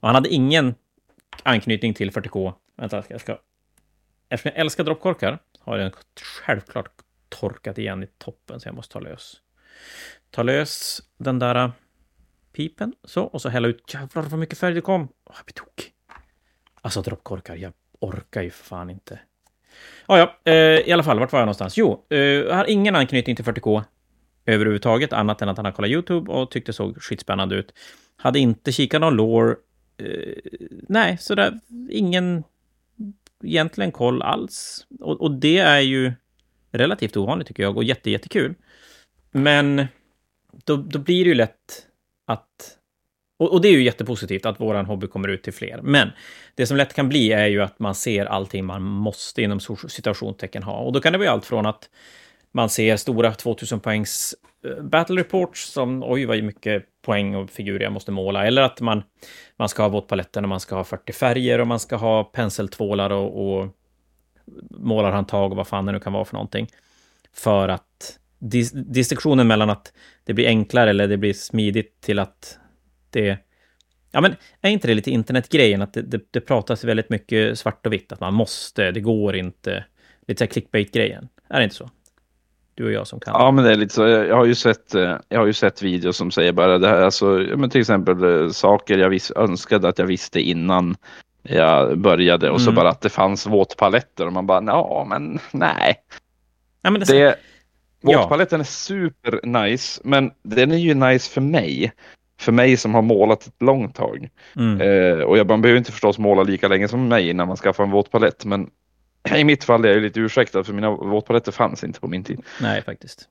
[SPEAKER 1] Och han hade ingen anknytning till 40K. Vänta, jag ska... Eftersom jag älskar droppkorkar har den självklart torkat igen i toppen, så jag måste ta lös. Ta lös den där pipen, så, och så hälla ut. Jävlar vad mycket färg det kom! Jag blir tokig. Alltså droppkorkar, jag orkar ju för fan inte. Ah, ja, eh, i alla fall, vart var jag någonstans? Jo, eh, jag har ingen anknytning till 40K överhuvudtaget, annat än att han har kollat YouTube och tyckte det såg skitspännande ut. Hade inte kikat någon lore. Eh, nej, sådär, ingen egentligen koll alls. Och, och, det är ju relativt ovanligt tycker jag och jätte, jättekul. Men då, då blir det ju lätt att och, och, det är ju jättepositivt att våran hobby kommer ut till fler. Men det som lätt kan bli är ju att man ser allting man måste inom situationstecken ha. Och då kan det vara allt från att man ser stora 2000 poängs eh, battle reports som oj vad mycket poäng och figurer jag måste måla. Eller att man, man ska ha våtpaletten och man ska ha 40 färger och man ska ha penseltvålar och, och målarhandtag och vad fan det nu kan vara för någonting. För att dis distinktionen mellan att det blir enklare eller det blir smidigt till att det... Ja, men är inte det lite internetgrejen? Att det, det, det pratas väldigt mycket svart och vitt, att man måste, det går inte. Lite så clickbait-grejen. Är det inte så? Du och jag som kan.
[SPEAKER 2] Ja, men det är lite så. Jag har ju sett, eh, jag har ju sett videos som säger bara det här, alltså, men till exempel eh, saker jag vis, önskade att jag visste innan jag började och mm. så bara att det fanns våtpaletter och man bara, ja, men nej.
[SPEAKER 1] Ja, men det, det
[SPEAKER 2] Våtpaletten ja. är super nice, men den är ju nice för mig för mig som har målat ett långt tag. Mm. Eh, och jag, man behöver inte förstås måla lika länge som mig innan man skaffar en våtpalett. Men *clears throat* i mitt fall är jag lite ursäktad för mina våtpaletter fanns inte på min tid.
[SPEAKER 1] Nej, faktiskt.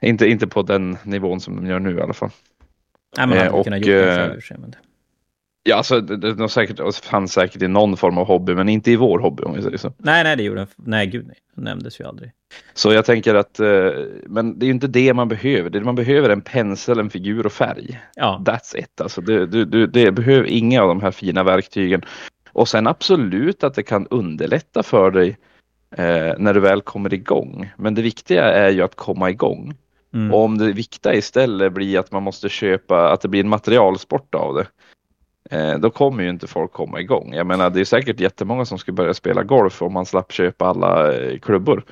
[SPEAKER 2] Inte, inte på den nivån som de gör nu i alla fall.
[SPEAKER 1] Nej, man hade eh, och, kunnat gjort det eh, för men...
[SPEAKER 2] Ja, alltså det, det, säkert, fanns säkert i någon form av hobby, men inte i vår hobby om vi säger så.
[SPEAKER 1] Nej, nej, det gjorde den. Nej, gud nej. Det nämndes ju aldrig.
[SPEAKER 2] Så jag tänker att, eh, men det är ju inte det man behöver. Det man behöver är en pensel, en figur och färg.
[SPEAKER 1] Ja.
[SPEAKER 2] That's it. Alltså det, du, du, det behöver inga av de här fina verktygen. Och sen absolut att det kan underlätta för dig eh, när du väl kommer igång. Men det viktiga är ju att komma igång. Mm. Och om det viktiga istället blir att man måste köpa, att det blir en materialsport av det då kommer ju inte folk komma igång. Jag menar, det är säkert jättemånga som skulle börja spela golf om man slapp köpa alla eh, klubbor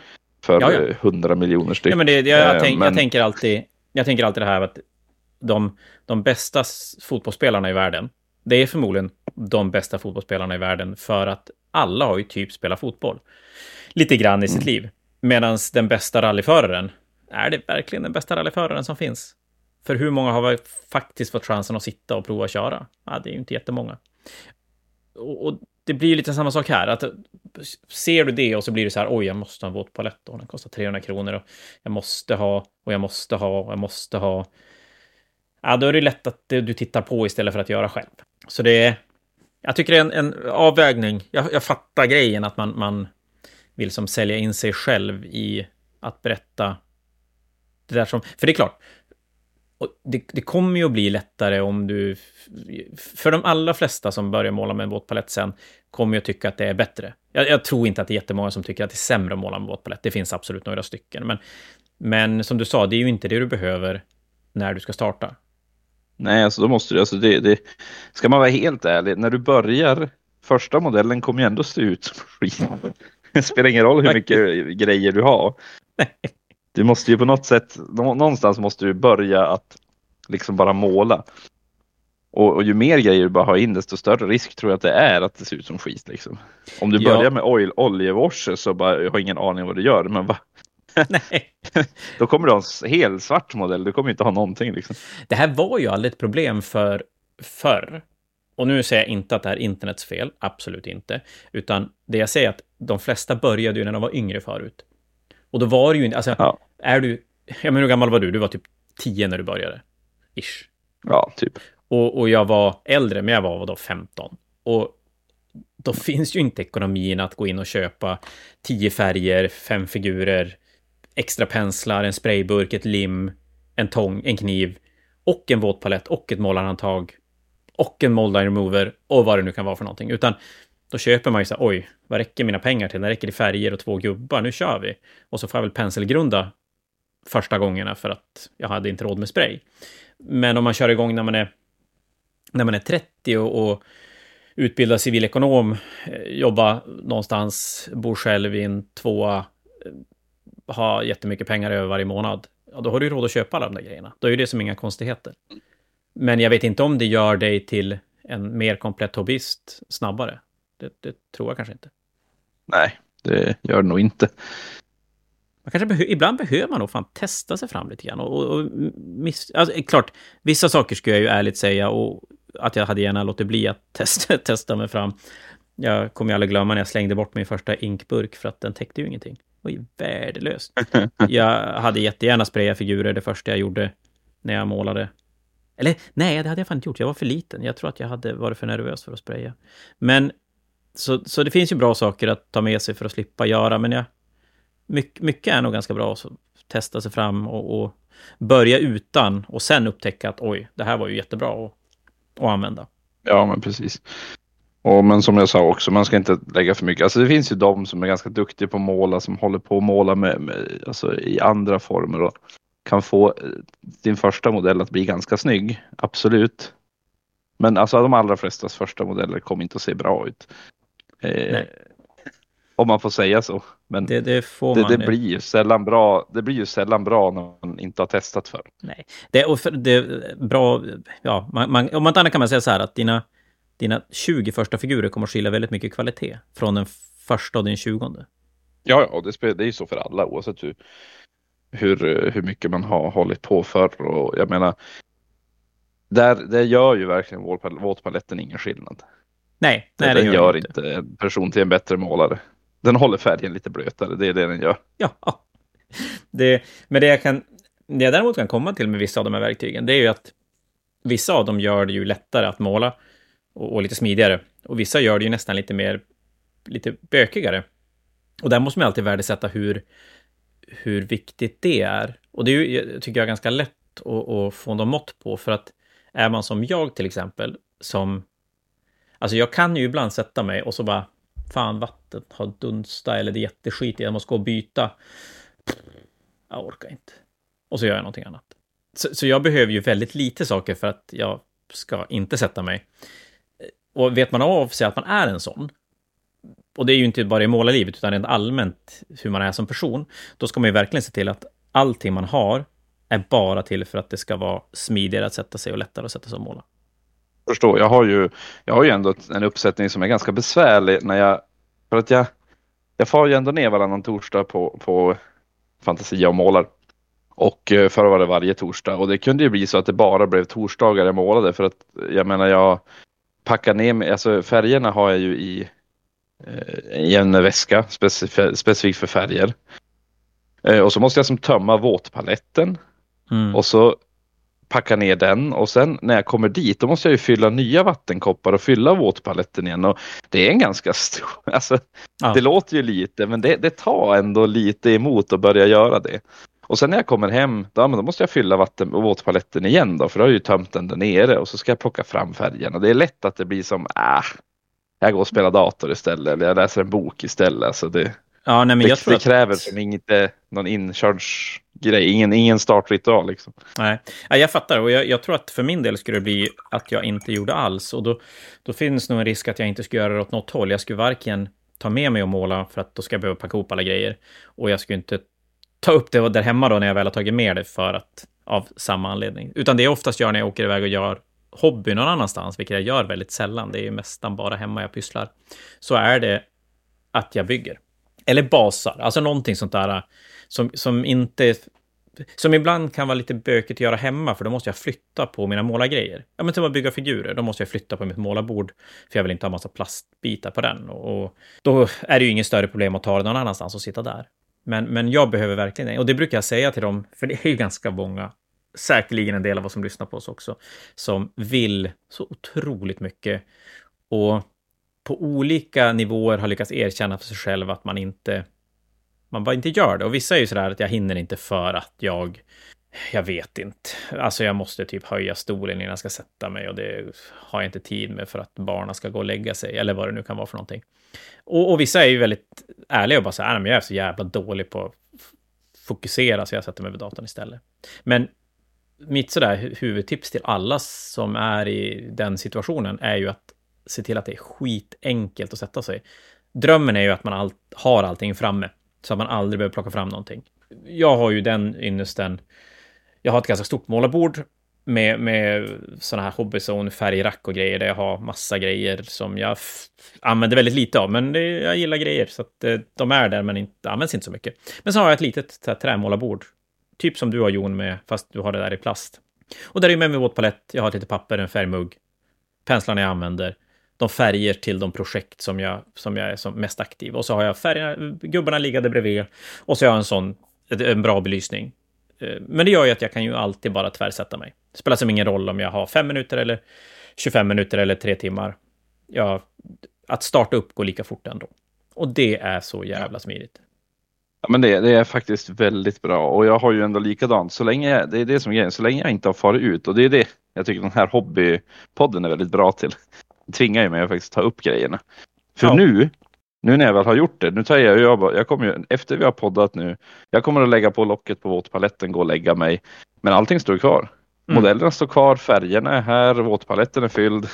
[SPEAKER 2] för hundra miljoner stycken.
[SPEAKER 1] Ja, men det, jag, jag, tänk, men... jag, tänker alltid, jag tänker alltid det här att de, de bästa fotbollsspelarna i världen, det är förmodligen de bästa fotbollsspelarna i världen för att alla har ju typ spelat fotboll. Lite grann i sitt mm. liv. Medan den bästa rallyföraren, är det verkligen den bästa rallyföraren som finns? För hur många har faktiskt fått chansen att sitta och prova att köra? Ja, det är ju inte jättemånga. Och, och det blir ju lite samma sak här. Att ser du det och så blir det så här, oj, jag måste ha en våt palett och den kostar 300 kronor och jag måste ha och jag måste ha och jag måste ha. Ja, då är det lätt att du tittar på istället för att göra själv. Så det är, jag tycker det är en, en avvägning. Jag, jag fattar grejen att man, man vill som sälja in sig själv i att berätta det där som, för det är klart, det, det, kommer ju att bli lättare om du... För de allra flesta som börjar måla med en våtpalett sen kommer ju att tycka att det är bättre. Jag, jag, tror inte att det är jättemånga som tycker att det är sämre att måla med våtpalett. Det finns absolut några stycken. Men, men som du sa, det är ju inte det du behöver när du ska starta.
[SPEAKER 2] Nej, alltså då måste du... Alltså det, det, ska man vara helt ärlig, när du börjar... Första modellen kommer ju ändå se ut som skit. *laughs* Det spelar ingen roll hur mycket grejer du har. Nej du måste ju på något sätt, någonstans måste du börja att liksom bara måla. Och, och, ju mer grejer du bara har in desto större risk tror jag att det är att det ser ut som skit. Liksom. Om du börjar med oil, oljewasher så bara, jag har ingen aning vad du gör. Men va? *laughs* *laughs* Nej. Då kommer du ha en helt svart modell, du kommer inte ha någonting. Liksom.
[SPEAKER 1] Det här var ju aldrig ett problem för förr. Och nu säger jag inte att det här är internets fel, absolut inte. Utan det jag säger är att de flesta började ju när de var yngre förut. Och då var det ju inte, alltså, ja. Är du, ja men hur gammal var du? Du var typ 10 när du började. Ish.
[SPEAKER 2] Ja, typ.
[SPEAKER 1] Och, och jag var äldre, men jag var då 15. Och då finns ju inte ekonomin att gå in och köpa tio färger, fem figurer, extra penslar, en sprayburk, ett lim, en tång, en kniv och en våtpalett och ett målarhandtag och en mold remover och vad det nu kan vara för någonting. Utan då köper man ju så här, oj, vad räcker mina pengar till? Det räcker i färger och två gubbar, nu kör vi. Och så får jag väl penselgrunda första gångerna för att jag hade inte råd med spray. Men om man kör igång när man är, när man är 30 och, och utbildad civilekonom, jobbar jobba någonstans, bor själv i en tvåa, har ha jättemycket pengar över varje månad, ja, då har du råd att köpa alla de där grejerna. Då är ju det som inga konstigheter. Men jag vet inte om det gör dig till en mer komplett hobbyist snabbare. Det, det tror jag kanske inte.
[SPEAKER 2] Nej, det gör det nog inte.
[SPEAKER 1] Man kanske behö ibland behöver man nog fan testa sig fram lite grann. Och, och, och miss alltså, klart, vissa saker skulle jag ju ärligt säga och att jag hade gärna låtit bli att *laughs* testa, testa mig fram. Jag kommer ju aldrig glömma när jag slängde bort min första inkburk för att den täckte ju ingenting. Det var ju värdelöst. *laughs* jag hade jättegärna sprayat figurer det första jag gjorde när jag målade. Eller nej, det hade jag fan inte gjort. Jag var för liten. Jag tror att jag hade varit för nervös för att spraya. Men så, så det finns ju bra saker att ta med sig för att slippa göra, men jag, mycket, mycket är nog ganska bra att testa sig fram och, och, börja utan och sen upptäcka att oj, det här var ju jättebra att, att använda.
[SPEAKER 2] Ja, men precis. Och, men som jag sa också, man ska inte lägga för mycket. Alltså det finns ju de som är ganska duktiga på att måla, som håller på att måla med, med alltså i andra former och kan få eh, din första modell att bli ganska snygg. Absolut. Men alltså de allra flestas första modeller kommer inte att se bra ut. Eh, om man får säga så. Men
[SPEAKER 1] det, det,
[SPEAKER 2] det, det blir ju sällan bra. Det blir ju sällan bra när man inte har testat för.
[SPEAKER 1] Nej, det, och för, det är bra. Ja, man, man, om man inte annat kan man säga så här att dina, dina 20 första figurer kommer att skilja väldigt mycket kvalitet från den första och den 20.
[SPEAKER 2] Ja, ja, det, det är ju så för alla oavsett hur, hur, hur mycket man har hållit på för och jag menar. Där, det gör ju verkligen våtpaletten ingen skillnad.
[SPEAKER 1] Nej,
[SPEAKER 2] nej den, den gör inte. inte en person till en bättre målare. Den håller färgen lite blötare, det är det den gör.
[SPEAKER 1] Ja, det, men det jag, kan, det jag däremot kan komma till med vissa av de här verktygen, det är ju att vissa av dem gör det ju lättare att måla och, och lite smidigare. Och vissa gör det ju nästan lite mer, lite bökigare. Och där måste man alltid värdesätta hur, hur viktigt det är. Och det är ju, tycker jag, ganska lätt att, att få något mått på, för att är man som jag till exempel, som Alltså jag kan ju ibland sätta mig och så bara, fan vattnet har dunstat eller det är jätteskitigt, jag måste gå och byta. Jag orkar inte. Och så gör jag någonting annat. Så, så, jag behöver ju väldigt lite saker för att jag ska inte sätta mig. Och vet man av sig att man är en sån, och det är ju inte bara i målarlivet, utan rent allmänt hur man är som person, då ska man ju verkligen se till att allting man har är bara till för att det ska vara smidigare att sätta sig och lättare att sätta sig och måla
[SPEAKER 2] förstår. Jag har ju, jag har ju ändå en uppsättning som är ganska besvärlig när jag, för att jag, jag far ju ändå ner varannan torsdag på, på Fantasia och målar. Och eh, förr var det varje torsdag och det kunde ju bli så att det bara blev torsdagar jag målade för att jag menar jag packar ner mig, alltså färgerna har jag ju i, eh, i en väska specif specifikt för färger. Eh, och så måste jag som tömma våtpaletten. Mm. Och så packa ner den och sen när jag kommer dit då måste jag ju fylla nya vattenkoppar och fylla våtpaletten igen och det är en ganska stor, *laughs* alltså ja. det låter ju lite men det, det tar ändå lite emot att börja göra det. Och sen när jag kommer hem, då, då måste jag fylla vatten och våtpaletten igen då, för då har jag ju tömt den där nere och så ska jag plocka fram färgerna. Det är lätt att det blir som, äh, jag går och spelar dator istället eller jag läser en bok istället. Alltså det,
[SPEAKER 1] ja, nej, men
[SPEAKER 2] det,
[SPEAKER 1] jag tror
[SPEAKER 2] det kräver som inte någon inkörds grej, ingen, ingen startritual liksom.
[SPEAKER 1] Nej, jag fattar och jag, jag, tror att för min del skulle det bli att jag inte gjorde alls och då, då finns nog en risk att jag inte skulle göra det åt något håll. Jag skulle varken ta med mig och måla för att då ska jag behöva packa ihop alla grejer och jag skulle inte ta upp det där hemma då när jag väl har tagit med det för att av samma anledning. Utan det är oftast gör när jag åker iväg och gör hobby någon annanstans, vilket jag gör väldigt sällan. Det är ju nästan bara hemma jag pysslar. Så är det att jag bygger. Eller basar, alltså någonting sånt där äh, som, som inte... Som ibland kan vara lite bökigt att göra hemma, för då måste jag flytta på mina målargrejer. Ja, men till att bygga figurer, då måste jag flytta på mitt målarbord, för jag vill inte ha massa plastbitar på den. Och då är det ju inget större problem att ta det någon annanstans och sitta där. Men, men jag behöver verkligen det. Och det brukar jag säga till dem, för det är ju ganska många, säkerligen en del av oss som lyssnar på oss också, som vill så otroligt mycket. Och på olika nivåer har lyckats erkänna för sig själv att man inte man bara inte gör det. Och vissa är ju sådär att jag hinner inte för att jag jag vet inte. Alltså jag måste typ höja stolen innan jag ska sätta mig och det har jag inte tid med för att barnen ska gå och lägga sig eller vad det nu kan vara för någonting. Och, och vissa är ju väldigt ärliga och bara så här, men jag är så jävla dålig på att fokusera så jag sätter mig vid datorn istället. Men mitt sådär huvudtips till alla som är i den situationen är ju att se till att det är skitenkelt att sätta sig. Drömmen är ju att man all, har allting framme, så att man aldrig behöver plocka fram någonting. Jag har ju den ynnesten. Jag har ett ganska stort målarbord med, med sådana här hobbyzon färgrack och grejer, där jag har massa grejer som jag använder väldigt lite av, men det, jag gillar grejer, så att eh, de är där, men inte, används inte så mycket. Men så har jag ett litet här, trämålarbord, typ som du har Jon med, fast du har det där i plast. Och där är med mig våtpalett, jag har lite papper, en färgmugg, penslarna jag använder, de färger till de projekt som jag, som jag är som mest aktiv. Och så har jag färgerna, gubbarna liggande bredvid. Och så har jag en sån, en bra belysning. Eh, men det gör ju att jag kan ju alltid bara tvärsätta mig. Det spelar som ingen roll om jag har fem minuter eller 25 minuter eller tre timmar. Ja, att starta upp går lika fort ändå. Och det är så jävla smidigt.
[SPEAKER 2] Ja, men det, det, är faktiskt väldigt bra och jag har ju ändå likadant. Så länge, det är det som är grejen, så länge jag inte har farit ut och det är det jag tycker den här hobbypodden är väldigt bra till. Tvingar ju mig att faktiskt ta upp grejerna. För ja. nu, nu när jag väl har gjort det, nu tar jag, jag, jag kommer ju, efter vi har poddat nu, jag kommer att lägga på locket på våtpaletten, gå och lägga mig. Men allting står kvar. Mm. Modellerna står kvar, färgerna är här, våtpaletten är fylld.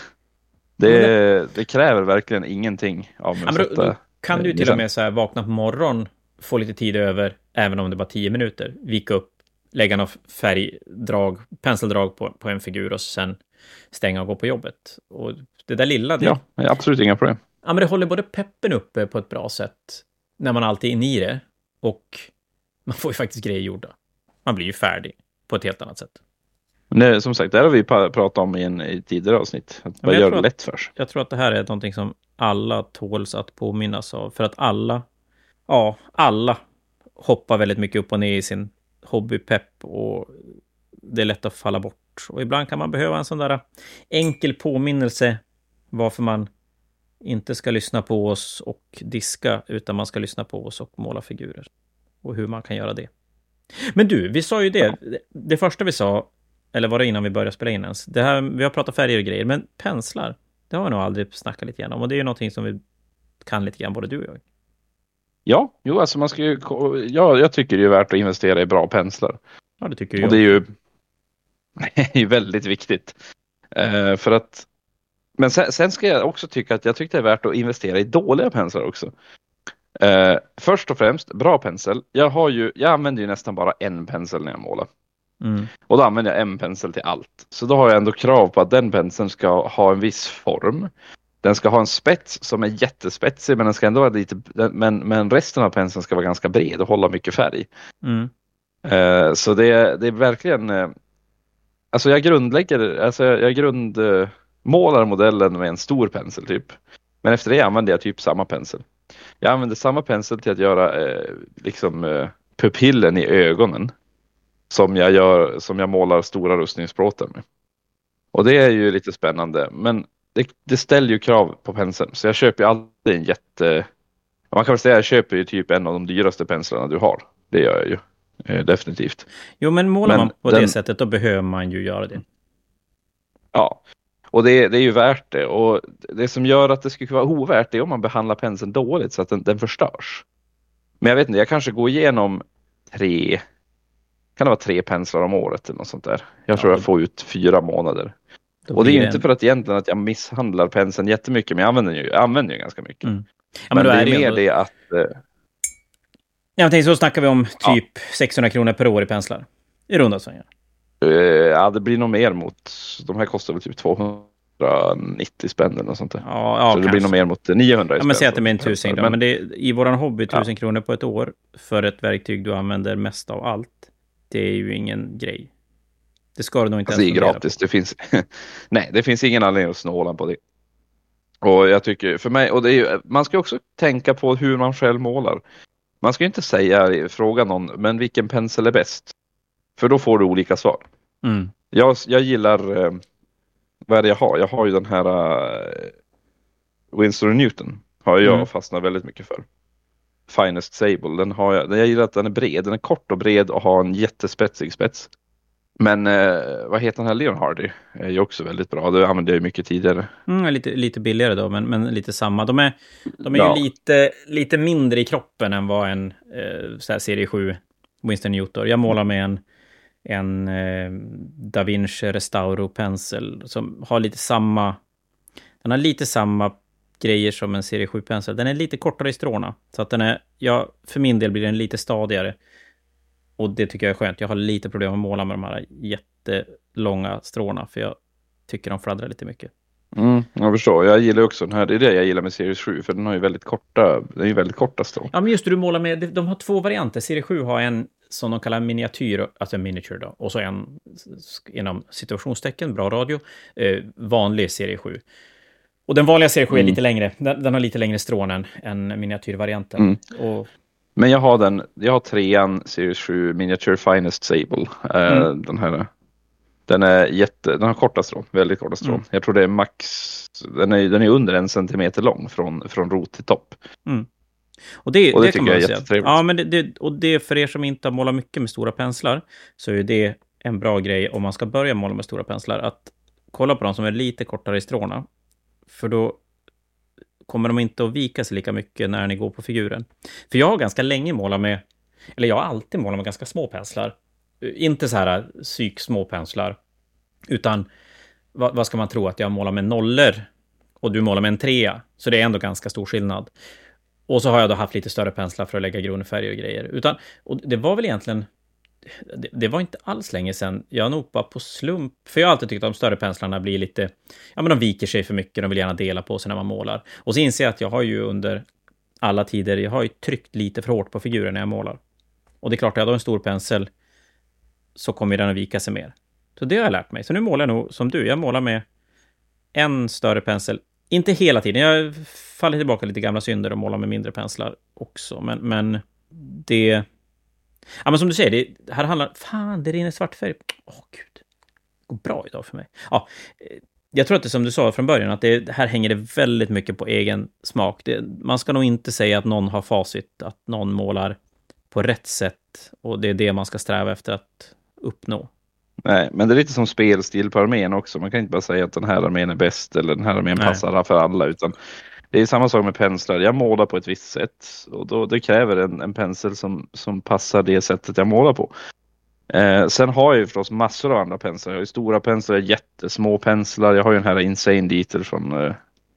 [SPEAKER 2] Det, det... det kräver verkligen ingenting av mig. Ja,
[SPEAKER 1] då, då kan du till och med så här, vakna på morgonen, få lite tid över, även om det bara tio minuter, vika upp, lägga något färgdrag, penseldrag på, på en figur och sen stänga och gå på jobbet. Och det där lilla... Det,
[SPEAKER 2] ja, absolut inga problem.
[SPEAKER 1] Ja, men det håller både peppen uppe på ett bra sätt när man alltid är inne i det och man får ju faktiskt grejer gjorda. Man blir ju färdig på ett helt annat sätt.
[SPEAKER 2] Nej, som sagt, det här har vi pratat om i en i tidigare avsnitt. Att bara göra det lätt för sig.
[SPEAKER 1] Jag tror att det här är någonting som alla tåls att påminnas av. För att alla, ja, alla hoppar väldigt mycket upp och ner i sin hobbypepp och det är lätt att falla bort. Och ibland kan man behöva en sån där enkel påminnelse varför man inte ska lyssna på oss och diska, utan man ska lyssna på oss och måla figurer. Och hur man kan göra det. Men du, vi sa ju det. Det första vi sa eller var det innan vi började spela in ens? Det här, vi har pratat färger och grejer, men penslar, det har vi nog aldrig snackat lite grann om. Och det är ju någonting som vi kan lite grann, både du och jag.
[SPEAKER 2] Ja, jo, alltså man ska ju, ja, jag tycker det är värt att investera i bra penslar.
[SPEAKER 1] Ja, det tycker jag.
[SPEAKER 2] Och det är ju, *laughs* det är väldigt viktigt. Uh, för att, men sen, sen, ska jag också tycka att jag tycker det är värt att investera i dåliga penslar också. Uh, först och främst, bra pensel. Jag, har ju, jag använder ju nästan bara en pensel när jag målar. Mm. Och då använder jag en pensel till allt. Så då har jag ändå krav på att den penseln ska ha en viss form. Den ska ha en spets som är jättespetsig men den ska ändå vara lite, men, men resten av penseln ska vara ganska bred och hålla mycket färg. Mm. Uh, så det, det är verkligen, uh, alltså jag grundlägger, alltså jag, jag grundmålar modellen med en stor pensel typ. Men efter det använder jag typ samma pensel. Jag använder samma pensel till att göra uh, liksom pupillen i ögonen som jag, gör, som jag målar stora rustningsplåtar med. Och det är ju lite spännande, men det, det ställer ju krav på penseln. Så jag köper ju alltid en jätte... Man kan väl säga att jag köper ju typ en av de dyraste penslarna du har. Det gör jag ju. Eh, definitivt.
[SPEAKER 1] Jo, men målar men man på den, det sättet då behöver man ju göra det.
[SPEAKER 2] Ja, och det, det, är ju värt det. Och det som gör att det skulle vara ovärt är om man behandlar penseln dåligt så att den, den förstörs. Men jag vet inte, jag kanske går igenom tre kan det vara tre penslar om året eller något sånt där. Jag tror jag får ut fyra månader. Och det är ju inte för att egentligen att jag misshandlar penseln jättemycket, men jag använder ju, jag använder ju ganska mycket. Mm. Ja, men, men det är, är mer ändå... det att... Eh...
[SPEAKER 1] Jag tänkte så snackar vi om typ ja. 600 kronor per år i penslar. I runda svängar.
[SPEAKER 2] Uh, ja, det blir nog mer mot... De här kostar väl typ 290 spänn eller något sånt där.
[SPEAKER 1] Ja, ja,
[SPEAKER 2] så det blir nog mer mot 900
[SPEAKER 1] Ja, men säg att det blir en tusen men, men det i våran hobby, tusen ja. kronor på ett år för ett verktyg du använder mest av allt det är ju ingen grej. Det ska du nog inte
[SPEAKER 2] alltså, ens Det är gratis. Det finns, *laughs* nej, det finns ingen anledning att snåla på det. Och jag tycker för mig, och det är ju, man ska också tänka på hur man själv målar. Man ska inte säga, fråga någon, men vilken pensel är bäst? För då får du olika svar. Mm. Jag, jag gillar, eh, vad är det jag har? Jag har ju den här, eh, Winston Newton har jag mm. fastnat väldigt mycket för. Finest Sable, den har jag, jag gillar att den är bred, den är kort och bred och har en jättespetsig spets. Men eh, vad heter den här Leon Hardy? Är ju också väldigt bra. Det använde jag ju mycket tidigare.
[SPEAKER 1] Mm, lite, lite billigare då, men, men lite samma. De är, de är ja. ju lite, lite mindre i kroppen än vad en eh, serie 7 Winston Newton. Jag målar med en, en eh, Da Vinci Restauro pensel som har lite samma... Den har lite samma grejer som en serie 7-pensel. Den är lite kortare i stråna. Så att den är, ja, för min del blir den lite stadigare. Och det tycker jag är skönt. Jag har lite problem att måla med de här jättelånga stråna, för jag tycker de fladdrar lite mycket.
[SPEAKER 2] Mm, jag förstår. Jag gillar också den här. Det är det jag gillar med Series 7, för den har ju väldigt korta, den är ju väldigt korta strån.
[SPEAKER 1] Ja, men just det, du målar med, de har två varianter. Serie 7 har en som de kallar miniatyr, alltså miniature då, och så en inom situationstecken, bra radio, eh, vanlig serie 7. Och den vanliga serie 7 mm. är lite längre, den, den, har lite längre strån än, än miniatyrvarianten. Mm. Och
[SPEAKER 2] men jag har den, jag har trean Series 7 Miniature Finest Sable. Uh, mm. Den här. Den är jätte, den har korta strån, väldigt korta strån. Mm. Jag tror det är max, den är, den är under en centimeter lång från, från rot till topp.
[SPEAKER 1] Mm. Och det, och det, det tycker jag är jättetrevligt. Ja, men det, det, och det för er som inte har målat mycket med stora penslar, så är det en bra grej om man ska börja måla med stora penslar, att kolla på de som är lite kortare i stråna. För då kommer de inte att vika sig lika mycket när ni går på figuren. För jag har ganska länge målat med, eller jag har alltid målat med ganska små penslar. Inte så här psyk små penslar, utan vad, vad ska man tro att jag målar med nollor och du målar med en trea. Så det är ändå ganska stor skillnad. Och så har jag då haft lite större penslar för att lägga grundfärg och grejer. Utan, och det var väl egentligen det, det, var inte alls länge sedan jag nog bara på slump, för jag har alltid tyckt att de större penslarna blir lite, ja men de viker sig för mycket, de vill gärna dela på sig när man målar. Och så inser jag att jag har ju under alla tider, jag har ju tryckt lite för hårt på figuren när jag målar. Och det är klart, jag har en stor pensel så kommer den att vika sig mer. Så det har jag lärt mig. Så nu målar jag nog som du, jag målar med en större pensel. Inte hela tiden, jag faller tillbaka lite gamla synder och målar med mindre penslar också, men, men det Ja, men som du säger, det här handlar... Fan, det rinner svart färg. Åh, oh, gud. Det går bra idag för mig. Ja, eh, jag tror att det som du sa från början, att det här hänger det väldigt mycket på egen smak. Det, man ska nog inte säga att någon har facit, att någon målar på rätt sätt och det är det man ska sträva efter att uppnå.
[SPEAKER 2] Nej, men det är lite som spelstil på armén också. Man kan inte bara säga att den här armén är bäst eller den här armén Nej. passar för alla, utan det är samma sak med penslar. Jag målar på ett visst sätt och då, det kräver en, en pensel som, som passar det sättet jag målar på. Eh, sen har jag ju förstås massor av andra penslar. Jag har ju stora penslar, jättesmå penslar. Jag har ju den här Insane Dieter från eh,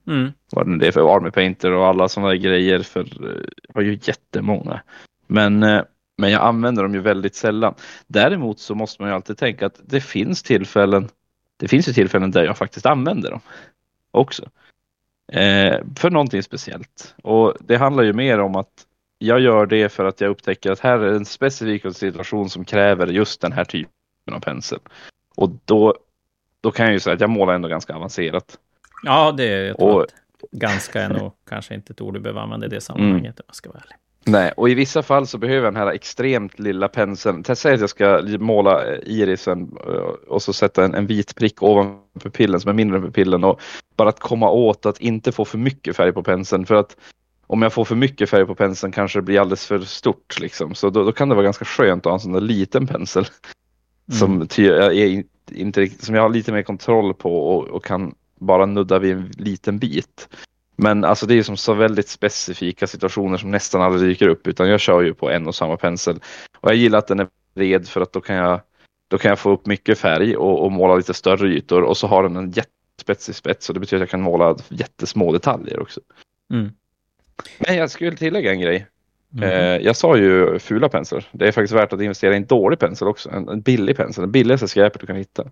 [SPEAKER 2] mm. vad det är för Army Painter och alla sådana grejer. För eh, jag har ju jättemånga. Men, eh, men jag använder dem ju väldigt sällan. Däremot så måste man ju alltid tänka att det finns tillfällen. Det finns ju tillfällen där jag faktiskt använder dem också. Eh, för någonting speciellt. Och det handlar ju mer om att jag gör det för att jag upptäcker att här är en specifik situation som kräver just den här typen av pensel. Och då, då kan jag ju säga att jag målar ändå ganska avancerat.
[SPEAKER 1] Ja, det är jag och, ganska är nog kanske inte ett ord du behöver använda i det sammanhanget mm. om jag ska vara ärlig.
[SPEAKER 2] Nej, och i vissa fall så behöver jag den här extremt lilla penseln. Säg att jag ska måla eh, irisen eh, och så sätta en, en vit prick ovanför pupillen som är mindre än pupillen och bara att komma åt att inte få för mycket färg på penseln för att om jag får för mycket färg på penseln kanske det blir alldeles för stort liksom. Så då, då kan det vara ganska skönt att ha en sån där liten pensel mm. som, är inte, som jag har lite mer kontroll på och, och kan bara nudda vid en liten bit. Men alltså det är som så väldigt specifika situationer som nästan aldrig dyker upp utan jag kör ju på en och samma pensel. Och jag gillar att den är bred för att då kan jag, då kan jag få upp mycket färg och, och måla lite större ytor och så har den en jättespetsig spets och det betyder att jag kan måla jättesmå detaljer också. Mm. Men jag skulle tillägga en grej. Mm. Jag sa ju fula penslar. Det är faktiskt värt att investera i en dålig pensel också. En, en billig pensel, den billigaste skräpet du kan hitta.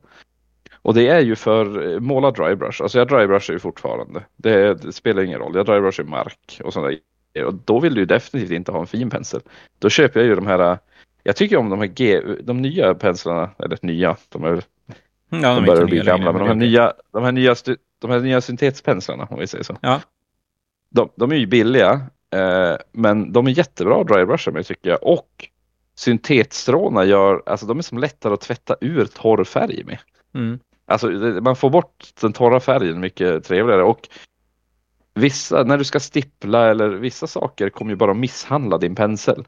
[SPEAKER 2] Och det är ju för måla drybrush. Alltså jag drybrushar ju fortfarande. Det, det, spelar ingen roll. Jag drybrushar mark och sådana Och då vill du definitivt inte ha en fin pensel. Då köper jag ju de här. Jag tycker om de här G, de nya penslarna. Eller nya, de är Ja, de, de börjar bli gamla, men de här, nya, de, här nya, de här nya syntetpenslarna om vi säger så. Ja. De, de är ju billiga, eh, men de är jättebra drybrusha med tycker jag. Och syntetstråna gör, alltså de är som lättare att tvätta ur torr färg med. Mm. Alltså man får bort den torra färgen mycket trevligare och vissa, när du ska stippla eller vissa saker kommer ju bara att misshandla din pensel.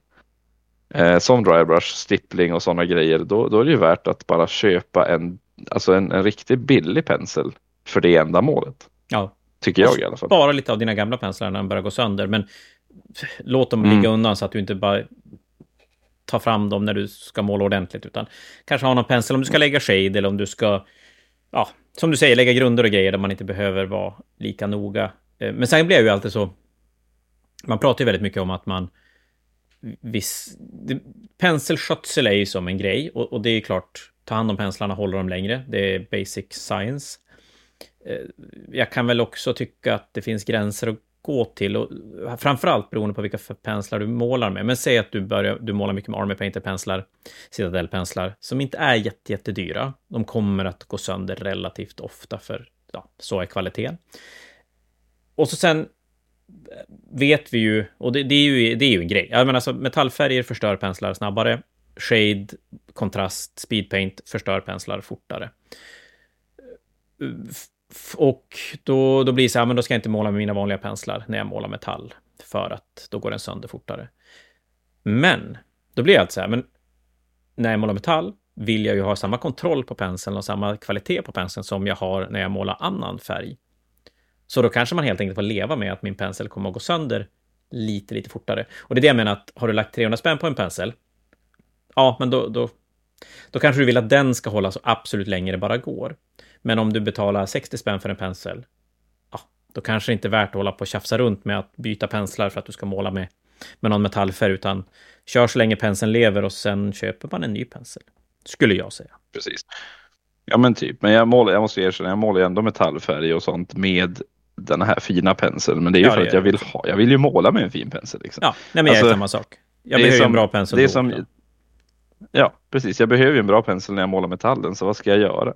[SPEAKER 2] Eh, som drybrush, stippling och sådana grejer. Då, då är det ju värt att bara köpa en, alltså en, en riktigt billig pensel för det ändamålet.
[SPEAKER 1] Ja.
[SPEAKER 2] Tycker jag i alla fall.
[SPEAKER 1] Spara lite av dina gamla penslar när de börjar gå sönder. Men låt dem ligga mm. undan så att du inte bara tar fram dem när du ska måla ordentligt. Utan kanske ha någon pensel om du ska lägga shade eller om du ska, ja, som du säger, lägga grunder och grejer där man inte behöver vara lika noga. Eh, men sen blir jag ju alltid så... Man pratar ju väldigt mycket om att man... Viss, penselskötsel är ju som en grej och, och det är klart, ta hand om penslarna, hålla dem längre. Det är basic science. Eh, jag kan väl också tycka att det finns gränser och gå till och framförallt beroende på vilka penslar du målar med. Men säg att du, börjar, du målar mycket med Army Painter-penslar, Citadel-penslar, som inte är jätte, jättedyra. De kommer att gå sönder relativt ofta för ja, så är kvaliteten. Och så sen eh, vet vi ju, och det, det, är, ju, det är ju en grej, jag menar alltså metallfärger förstör penslar snabbare, shade, kontrast, speedpaint förstör penslar fortare. Eh, och då, då blir det så här, men då ska jag inte måla med mina vanliga penslar när jag målar metall, för att då går den sönder fortare. Men, då blir det så här, men när jag målar metall vill jag ju ha samma kontroll på penseln och samma kvalitet på penseln som jag har när jag målar annan färg. Så då kanske man helt enkelt får leva med att min pensel kommer att gå sönder lite, lite fortare. Och det är det jag menar att har du lagt 300 spänn på en pensel, ja, men då, då, då kanske du vill att den ska hålla så absolut länge det bara går. Men om du betalar 60 spänn för en pensel, ja, då kanske det inte är värt att hålla på och tjafsa runt med att byta penslar för att du ska måla med, med någon metallfärg, utan kör så länge penseln lever och sen köper man en ny pensel. Skulle jag säga.
[SPEAKER 2] Precis. Ja men typ, men jag, målar, jag måste erkänna, jag målar ändå metallfärg och sånt med den här fina penseln. Men det är ju ja, för att jag vill, ha, jag vill ju måla med en fin pensel. Liksom.
[SPEAKER 1] Ja, nej, men alltså, jag är samma sak. Jag behöver som, en bra pensel.
[SPEAKER 2] Det är som, ja, precis. Jag behöver ju en bra pensel när jag målar metallen, så vad ska jag göra?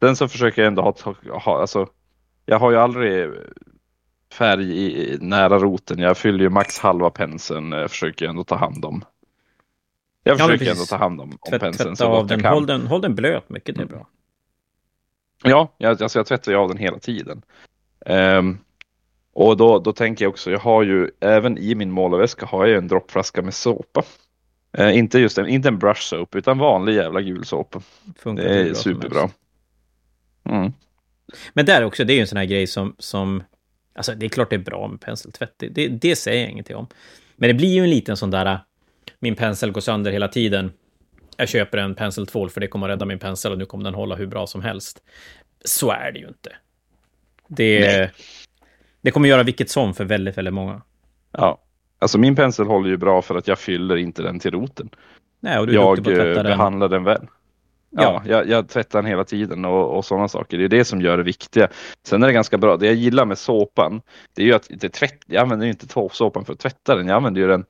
[SPEAKER 2] Sen så försöker jag ändå ha, ha alltså, jag har ju aldrig färg i, nära roten. Jag fyller ju max halva penseln. Jag försöker ändå ta hand om. Jag försöker ja, ändå ta hand om, om Tvätt, penseln så gott jag kan.
[SPEAKER 1] Håll den, håll den blöt mycket, det är bra.
[SPEAKER 2] Ja, jag, alltså jag tvättar ju av den hela tiden. Um, och då, då tänker jag också, jag har ju även i min målarväska har jag en droppflaska med såpa. Uh, inte just en, inte en brush soap utan vanlig jävla gul såpa. Det är superbra.
[SPEAKER 1] Mm. Men där också, det är ju en sån här grej som, som alltså det är klart det är bra med penseltvätt, det, det, det säger jag ingenting om. Men det blir ju en liten sån där, min pensel går sönder hela tiden. Jag köper en penseltvål för det kommer att rädda min pensel och nu kommer den hålla hur bra som helst. Så är det ju inte. Det, det kommer göra vilket som för väldigt, väldigt många.
[SPEAKER 2] Ja, alltså min pensel håller ju bra för att jag fyller inte den till roten.
[SPEAKER 1] Nej, och du
[SPEAKER 2] är jag på att eh, behandlar den väl. Ja, ja jag, jag, tvättar den hela tiden och, och sådana saker. Det är det som gör det viktiga. Sen är det ganska bra. Det jag gillar med såpan, det är ju att det tvätt, jag använder inte såpan för att tvätta den. Jag använder ju den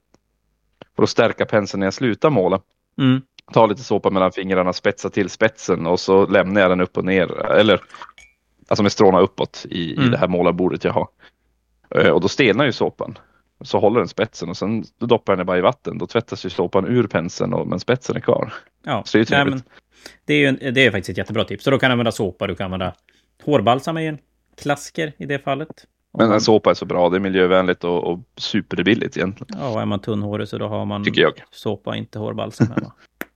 [SPEAKER 2] för att stärka penseln när jag slutar måla. Mm. Ta lite såpa mellan fingrarna, spetsa till spetsen och så lämnar jag den upp och ner. Eller Alltså med stråna uppåt i, mm. i det här målarbordet jag har. Eh, och då stelnar ju såpan. Så håller den spetsen och sen doppar den bara i vatten. Då tvättas ju såpan ur penseln och, men spetsen är kvar.
[SPEAKER 1] Ja, så det är ju Nej, det, är ju, det är faktiskt ett jättebra tips. Så då kan du använda såpa, du kan använda hårbalsam är ju en klassiker i det fallet.
[SPEAKER 2] Men en såpa är så bra, det är miljövänligt och, och superbilligt egentligen.
[SPEAKER 1] Ja, är man tunnhårig så då har man tycker jag. såpa, inte hårbalsam hemma.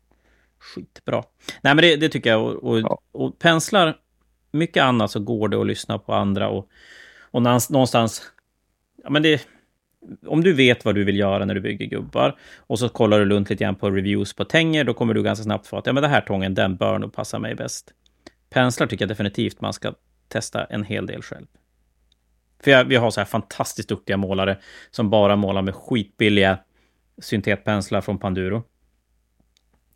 [SPEAKER 1] *laughs* Skitbra. Nej, men det, det tycker jag. Och, och, ja. och penslar mycket annat så går det att lyssna på andra och, och någonstans... Ja, men det, om du vet vad du vill göra när du bygger gubbar och så kollar du runt lite grann på reviews på tänger, då kommer du ganska snabbt få att ja, men den här tången, den bör nog passa mig bäst. Penslar tycker jag definitivt man ska testa en hel del själv. För jag, vi har så här fantastiskt duktiga målare som bara målar med skitbilliga syntetpenslar från Panduro.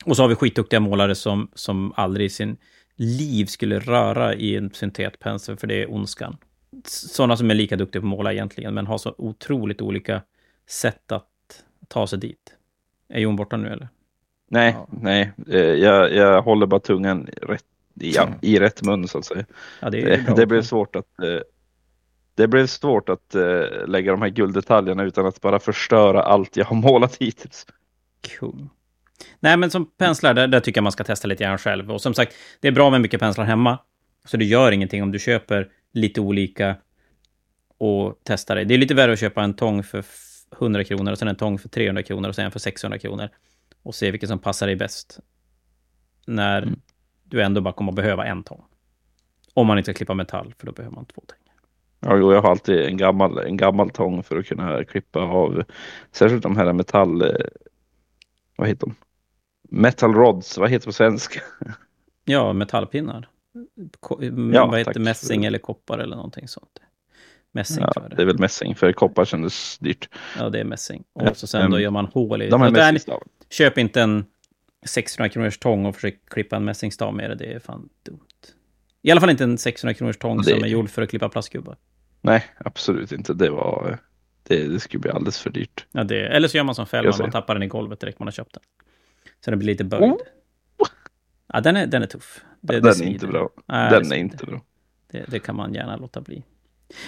[SPEAKER 1] Och så har vi skitduktiga målare som, som aldrig i sin liv skulle röra i en syntetpensel, för det är ondskan. Sådana som är lika duktiga på att måla egentligen, men har så otroligt olika sätt att ta sig dit. Är Jon borta nu eller?
[SPEAKER 2] Nej, ja. nej. Eh, jag, jag håller bara tungan rätt, ja, i rätt mun så att säga. Ja, det, det, det blev svårt att eh, det blev svårt att uh, lägga de här gulddetaljerna utan att bara förstöra allt jag har målat hittills.
[SPEAKER 1] Kung. Nej, men som penslar, där, där tycker jag man ska testa lite grann själv. Och som sagt, det är bra med mycket penslar hemma. Så det gör ingenting om du köper lite olika och testa det. Det är lite värre att köpa en tång för 100 kronor och sen en tång för 300 kronor och sen en för 600 kronor. Och se vilken som passar dig bäst. När mm. du ändå bara kommer att behöva en tång. Om man inte ska klippa metall, för då behöver man två tång.
[SPEAKER 2] Ja, jag har alltid en gammal, en gammal tång för att kunna klippa av särskilt de här metall... Eh, vad heter de? Metal rods, vad heter det på svenska? *laughs*
[SPEAKER 1] Ja, metallpinnar. Ko ja, vad heter tack. mässing eller koppar eller någonting sånt. Mässing
[SPEAKER 2] ja, det. det är väl mässing, för koppar kändes dyrt.
[SPEAKER 1] Ja, det är mässing. Och så sen då gör man hål i... De här mässingstaven. Köp inte en 600 kronors tång och försök klippa en mässingstav med det. Det är fan dumt. I alla fall inte en 600 kronors tång det... som är gjord för att klippa plastgubbar.
[SPEAKER 2] Nej, absolut inte. Det var... Det, det skulle bli alldeles för dyrt.
[SPEAKER 1] Ja, det, eller så gör man som Fällman, man tappar den i golvet direkt man har köpt den. Så den blir lite böjd. Oh. Ja, den är, den är tuff.
[SPEAKER 2] Det, den är inte bra. Nej, den är inte bra.
[SPEAKER 1] Det, det, kan man gärna låta bli.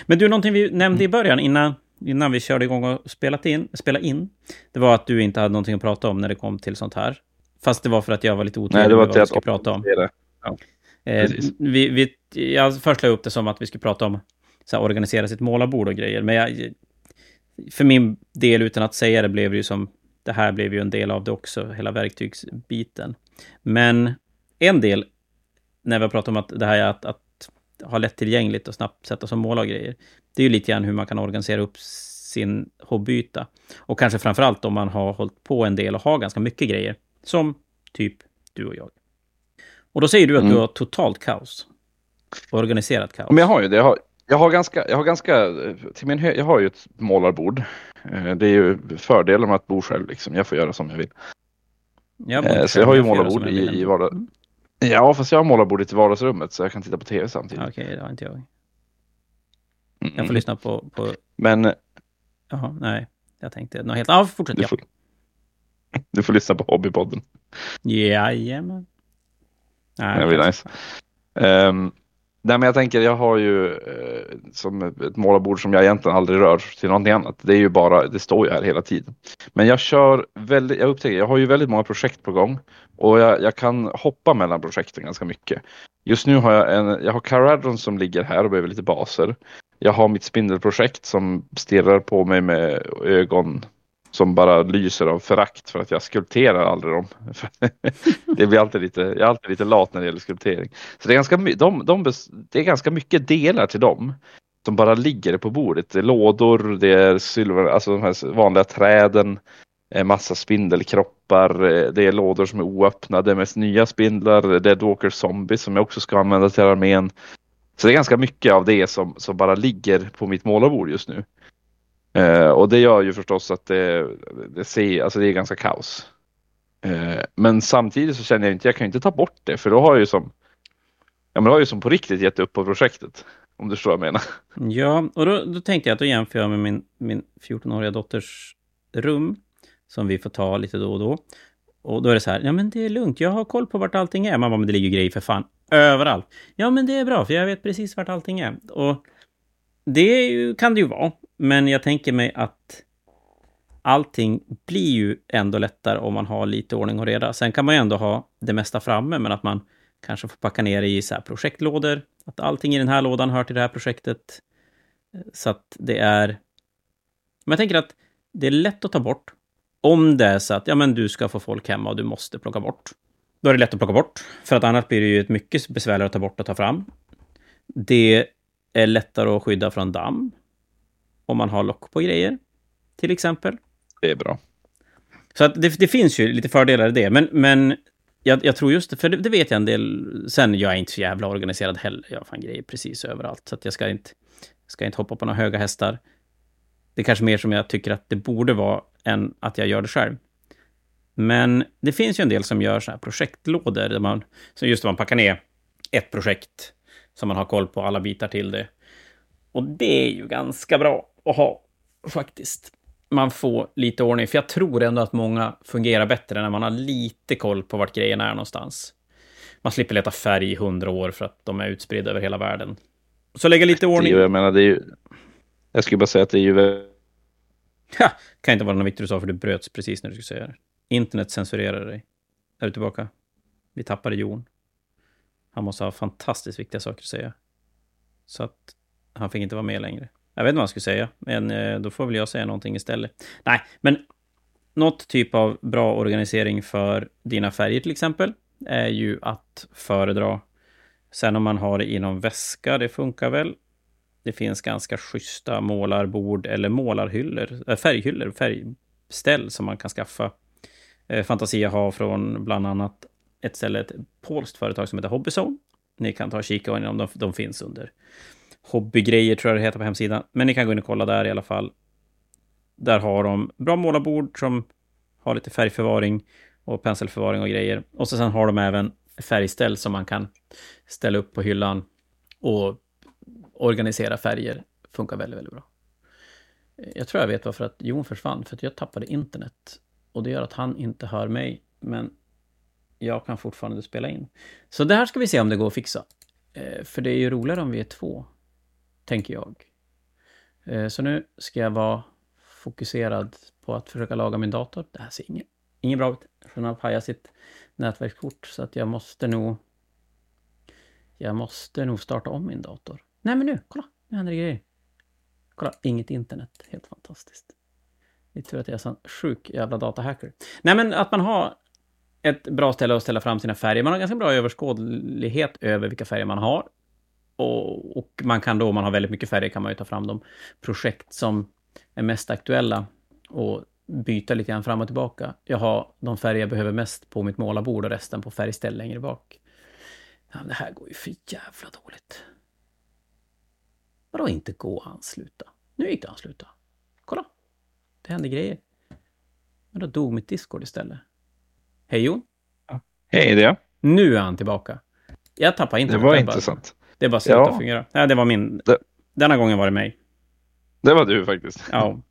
[SPEAKER 1] Men du, någonting vi nämnde i början innan, innan vi körde igång och spelat in, spela in. Det var att du inte hade någonting att prata om när det kom till sånt här. Fast det var för att jag var lite otydlig med vad vi skulle prata om. Det. Ja. Eh, vi, vi, jag först la upp det som att vi skulle prata om så här, organisera sitt målarbord och grejer. Men jag, för min del, utan att säga det, blev det ju som... Det här blev ju en del av det också, hela verktygsbiten. Men en del, när vi har pratat om att det här är att, att ha lättillgängligt och snabbt sätta som mål och grejer, det är ju lite grann hur man kan organisera upp sin hobbyyta. Och kanske framför allt om man har hållit på en del och har ganska mycket grejer. Som typ du och jag. Och då säger du att mm. du har totalt kaos. Organiserat kaos.
[SPEAKER 2] Men jag har ju det. Jag har, jag har ganska, jag har ganska, till min jag har ju ett målarbord. Eh, det är ju fördelen med att bo själv liksom. Jag får göra som jag vill. Jag eh, så jag har ju målarbord i, i vardag. Mm. Ja, fast jag har målarbordet i vardagsrummet så jag kan titta på tv samtidigt.
[SPEAKER 1] Okej, okay, det har inte jag. Jag får mm. lyssna på, på...
[SPEAKER 2] Men...
[SPEAKER 1] Jaha, nej. Jag tänkte något helt... Ja, fortsätt.
[SPEAKER 2] Du får, ja. *laughs* du får lyssna på Hobbypodden.
[SPEAKER 1] Jajamän.
[SPEAKER 2] Nej, det blir nice. Um, Nej, men jag tänker, jag har ju eh, som ett målarbord som jag egentligen aldrig rör till någonting annat. Det är ju bara, det står ju här hela tiden. Men jag kör väldigt, jag upptäcker, jag har ju väldigt många projekt på gång och jag, jag kan hoppa mellan projekten ganska mycket. Just nu har jag en, jag har Caradron som ligger här och behöver lite baser. Jag har mitt spindelprojekt som stirrar på mig med ögon som bara lyser av förakt för att jag skulpterar aldrig dem. *laughs* det blir alltid lite, jag är alltid lite lat när det gäller skulptering. Så det är, ganska, de, de, det är ganska mycket delar till dem som bara ligger på bordet. Det är lådor, det är silver, alltså de här vanliga träden, eh, massa spindelkroppar, eh, det är lådor som är oöppnade, mest nya spindlar, det är Dawker Zombie som jag också ska använda till armén. Så det är ganska mycket av det som, som bara ligger på mitt målarbord just nu. Eh, och det gör ju förstås att det, det, ser, alltså det är ganska kaos. Eh, men samtidigt så känner jag inte, jag kan ju inte ta bort det för då har jag ju som, ja men då har jag ju som på riktigt gett upp på projektet. Om du förstår vad jag menar.
[SPEAKER 1] Ja, och då, då tänkte jag att då jämför jag med min, min 14-åriga dotters rum. Som vi får ta lite då och då. Och då är det så här, ja men det är lugnt, jag har koll på vart allting är. Man bara, men det ligger grejer för fan överallt. Ja men det är bra, för jag vet precis vart allting är. Och det ju, kan det ju vara. Men jag tänker mig att allting blir ju ändå lättare om man har lite ordning och reda. Sen kan man ju ändå ha det mesta framme, men att man kanske får packa ner i så projektlådor. Att allting i den här lådan hör till det här projektet. Så att det är... Men jag tänker att det är lätt att ta bort. Om det är så att ja, men du ska få folk hemma och du måste plocka bort. Då är det lätt att plocka bort. För att annars blir det ju ett mycket besvärligare att ta bort och ta fram. Det är lättare att skydda från damm om man har lock på grejer, till exempel.
[SPEAKER 2] Det är bra.
[SPEAKER 1] Så att det, det finns ju lite fördelar i det, men, men jag, jag tror just det, för det, det, vet jag en del. Sen, jag är inte så jävla organiserad heller. Jag har fan grejer precis överallt, så att jag ska inte, ska inte hoppa på några höga hästar. Det är kanske mer som jag tycker att det borde vara än att jag gör det själv. Men det finns ju en del som gör så här projektlådor, där man, så just man packar ner ett projekt, som man har koll på alla bitar till det. Och det är ju ganska bra att ha, faktiskt. Man får lite ordning, för jag tror ändå att många fungerar bättre när man har lite koll på vart grejerna är någonstans. Man slipper leta färg i hundra år för att de är utspridda över hela världen. Så lägga lite ordning.
[SPEAKER 2] Jag menar, det är ju... Jag skulle bara säga att det är ju...
[SPEAKER 1] Ha! Kan inte vara något viktigt du sa, för du bröts precis när du skulle säga det. Internet censurerar dig. Är du tillbaka? Vi tappade Jon. Han måste ha fantastiskt viktiga saker att säga. Så att han fick inte vara med längre. Jag vet inte vad jag skulle säga, men eh, då får väl jag säga någonting istället. Nej, men något typ av bra organisering för dina färger till exempel är ju att föredra. Sen om man har det i någon väska, det funkar väl. Det finns ganska schyssta målarbord eller målarhyllor, eh, färghyllor, färgställ som man kan skaffa. Eh, Fantasia har från bland annat ett ställe, ett polskt företag som heter Hobbyzone. Ni kan ta och kika om de, de finns under hobbygrejer, tror jag det heter på hemsidan. Men ni kan gå in och kolla där i alla fall. Där har de bra målarbord som har lite färgförvaring och penselförvaring och grejer. Och så sen har de även färgställ som man kan ställa upp på hyllan och organisera färger. Funkar väldigt, väldigt bra. Jag tror jag vet varför att Jon försvann, för att jag tappade internet. Och det gör att han inte hör mig, men jag kan fortfarande spela in. Så det här ska vi se om det går att fixa. Eh, för det är ju roligare om vi är två, tänker jag. Eh, så nu ska jag vara fokuserad på att försöka laga min dator. Det här ser inget, inget bra ut. Den har pajat sitt nätverkskort, så att jag måste nog... Jag måste nog starta om min dator. Nej men nu, kolla! Nu händer det grejer. Kolla, inget internet. Helt fantastiskt. Det är tur att jag är en sån sjuk jävla datahacker. Nej men att man har ett bra ställe att ställa fram sina färger. Man har ganska bra överskådlighet över vilka färger man har. Och, och, man kan då, om man har väldigt mycket färger, kan man ju ta fram de projekt som är mest aktuella och byta lite grann fram och tillbaka. Jag har de färger jag behöver mest på mitt målarbord och resten på färgställ längre bak. Ja, det här går ju för jävla dåligt. Vadå inte gå och ansluta? Nu gick det att ansluta. Kolla! Det hände grejer. Men då dog mitt Discord istället. Hej Jon!
[SPEAKER 2] Hej, det är jag.
[SPEAKER 1] Nu är han tillbaka. Jag tappade inte.
[SPEAKER 2] Det var intressant.
[SPEAKER 1] Det bara slutade ja. fungera. Nej, det var min. Det... Denna gången var det mig.
[SPEAKER 2] Det var du faktiskt.
[SPEAKER 1] Ja,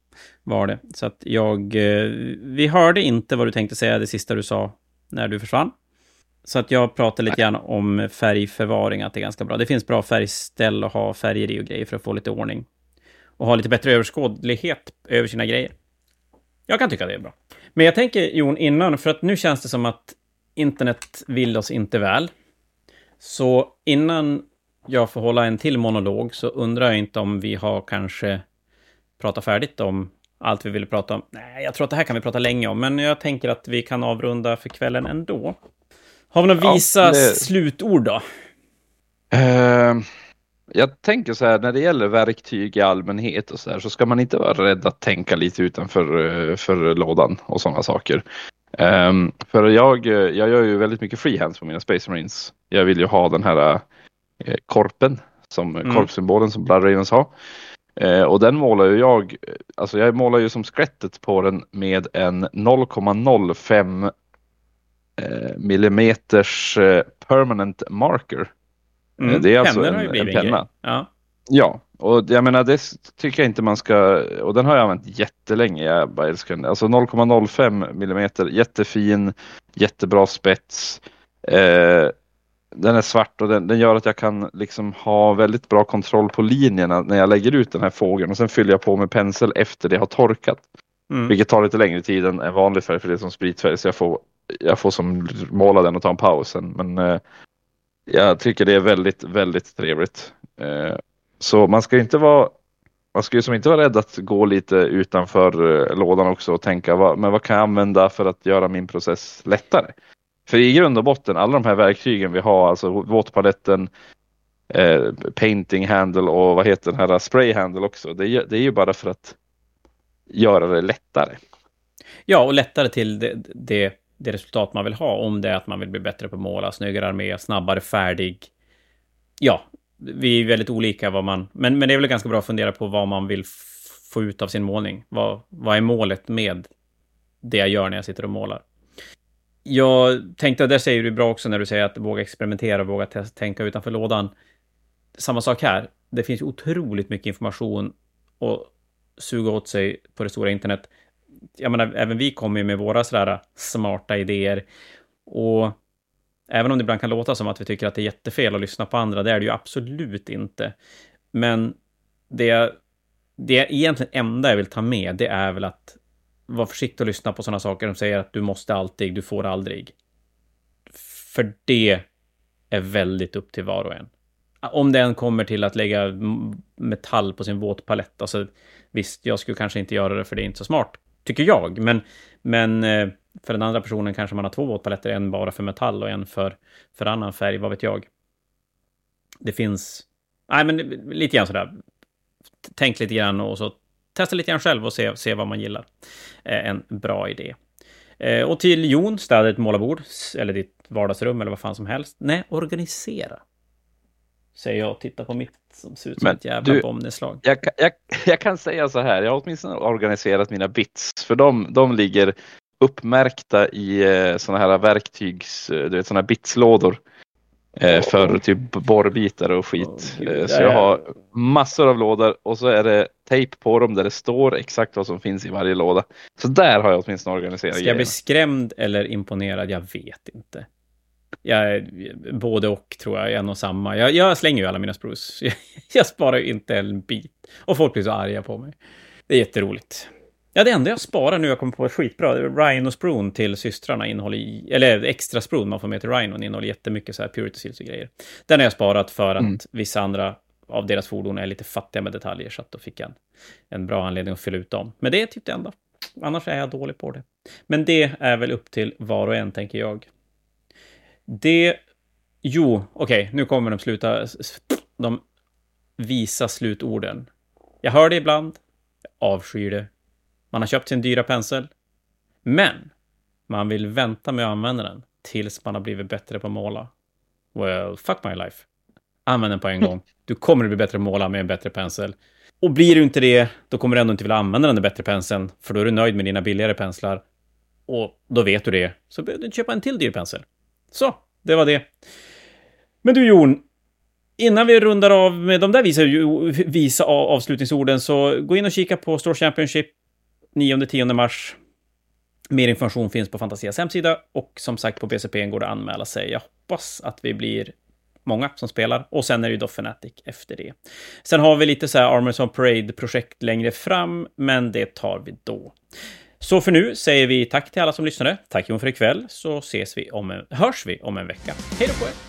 [SPEAKER 1] var det. Så att jag... Eh, vi hörde inte vad du tänkte säga det sista du sa när du försvann. Så att jag pratade lite grann om färgförvaring, att det är ganska bra. Det finns bra färgställ och ha färger i och grejer för att få lite ordning. Och ha lite bättre överskådlighet över sina grejer. Jag kan tycka det är bra. Men jag tänker, Jon, innan, för att nu känns det som att internet vill oss inte väl. Så innan jag får hålla en till monolog så undrar jag inte om vi har kanske pratat färdigt om allt vi ville prata om. Nej, jag tror att det här kan vi prata länge om, men jag tänker att vi kan avrunda för kvällen ändå. Har vi några visa ja, det... slutord då?
[SPEAKER 2] Uh, jag tänker så här, när det gäller verktyg i allmänhet och så här, så ska man inte vara rädd att tänka lite utanför eh, för lådan och sådana saker. Um, för jag, jag gör ju väldigt mycket freehands på mina Space Marines. Jag vill ju ha den här korpen, som mm. korpsymbolen som Blood Ravens har. Uh, och den målar ju jag, alltså jag målar ju som skrättet på den med en 0,05 uh, millimeters permanent marker. Mm, det är alltså en, en penna. Ja. ja, och jag menar det tycker jag inte man ska, och den har jag använt jättelänge, jag bara älskar den. Alltså 0,05 millimeter, jättefin, jättebra spets. Den är svart och den, den, gör att jag kan liksom ha väldigt bra kontroll på linjerna när jag lägger ut den här fågeln och sen fyller jag på med pensel efter det har torkat. Mm. Vilket tar lite längre tid än vanlig färg för det är som spritfärg så jag får, jag får som måla den och ta en paus sen. Men eh, jag tycker det är väldigt, väldigt trevligt. Eh, så man ska inte vara man ska ju som inte vara rädd att gå lite utanför eh, lådan också och tänka vad, men vad kan jag använda för att göra min process lättare? För i grund och botten, alla de här verktygen vi har, alltså våtpaletten, eh, painting handle och vad heter den här eh, spray handle också. Det är, det är ju bara för att göra det lättare.
[SPEAKER 1] Ja, och lättare till det, det det resultat man vill ha. Om det är att man vill bli bättre på att måla, snyggare armé, snabbare färdig. Ja, vi är väldigt olika vad man... Men, men det är väl ganska bra att fundera på vad man vill få ut av sin målning. Vad, vad är målet med det jag gör när jag sitter och målar? Jag tänkte, och där säger du bra också när du säger att våga experimentera, våga tänka utanför lådan. Samma sak här. Det finns otroligt mycket information att suga åt sig på det stora internet jag menar, även vi kommer ju med våra sådär smarta idéer. Och även om det ibland kan låta som att vi tycker att det är jättefel att lyssna på andra, det är det ju absolut inte. Men det, det egentligen enda jag vill ta med, det är väl att vara försiktig och lyssna på sådana saker De säger att du måste alltid, du får aldrig. För det är väldigt upp till var och en. Om den kommer till att lägga metall på sin våtpalett. Alltså, visst, jag skulle kanske inte göra det för det är inte så smart, tycker jag. Men, men eh, för den andra personen kanske man har två våtpaletter, en bara för metall och en för, för annan färg, vad vet jag. Det finns... Nej, men lite grann sådär. Tänk lite grann och så testa lite grann själv och se, se vad man gillar. Eh, en bra idé. Eh, och till Jon, städa ett målarbord, eller ditt vardagsrum eller vad fan som helst. Nej, organisera. Säger jag och tittar på mitt som ser ut som Men ett jävla bombnedslag.
[SPEAKER 2] Jag, jag, jag, kan säga så här, jag har åtminstone organiserat mina bits, för de, de ligger uppmärkta i eh, sådana här verktygs, du vet sådana här bitslådor. Eh, för typ borrbitar och skit. Oh, så jag har massor av lådor och så är det tejp på dem där det står exakt vad som finns i varje låda. Så där har jag åtminstone organiserat
[SPEAKER 1] Ska jag bli skrämd eller imponerad? Jag vet inte. Jag, både och tror jag, en och samma. Jag, jag slänger ju alla mina spruce. Jag, *laughs* jag sparar ju inte en bit. Och folk blir så arga på mig. Det är jätteroligt. Ja, det enda jag sparar nu, jag kommer på är skitbra, Rhino Sprun till systrarna innehåller, eller extra Sprun man får med till Rhino, innehåller jättemycket så här Purity Seals och grejer. Den har jag sparat för att mm. vissa andra av deras fordon är lite fattiga med detaljer, så att då fick jag en, en bra anledning att fylla ut dem. Men det är typ det enda. Annars är jag dålig på det. Men det är väl upp till var och en, tänker jag. Det... Jo, okej, okay, nu kommer de sluta... De visa slutorden. Jag hör det ibland, jag avskyr det, man har köpt sin dyra pensel. Men man vill vänta med att använda den tills man har blivit bättre på att måla. Well, fuck my life. Använd den på en gång. Du kommer att bli bättre på att måla med en bättre pensel. Och blir du inte det, då kommer du ändå inte vilja använda den där bättre penseln, för då är du nöjd med dina billigare penslar. Och då vet du det, så behöver du inte köpa en till dyr pensel. Så, det var det. Men du Jon, innan vi rundar av med de där visa, visa avslutningsorden så gå in och kika på Store Championship 9-10 mars. Mer information finns på Fantasias hemsida och som sagt på BCP går det att anmäla sig. Jag hoppas att vi blir många som spelar och sen är det ju då Fnatic efter det. Sen har vi lite så här Armors on Parade-projekt längre fram, men det tar vi då. Så för nu säger vi tack till alla som lyssnade. Tack Jon för ikväll, så ses vi om en, hörs vi om en vecka. Hej då på er!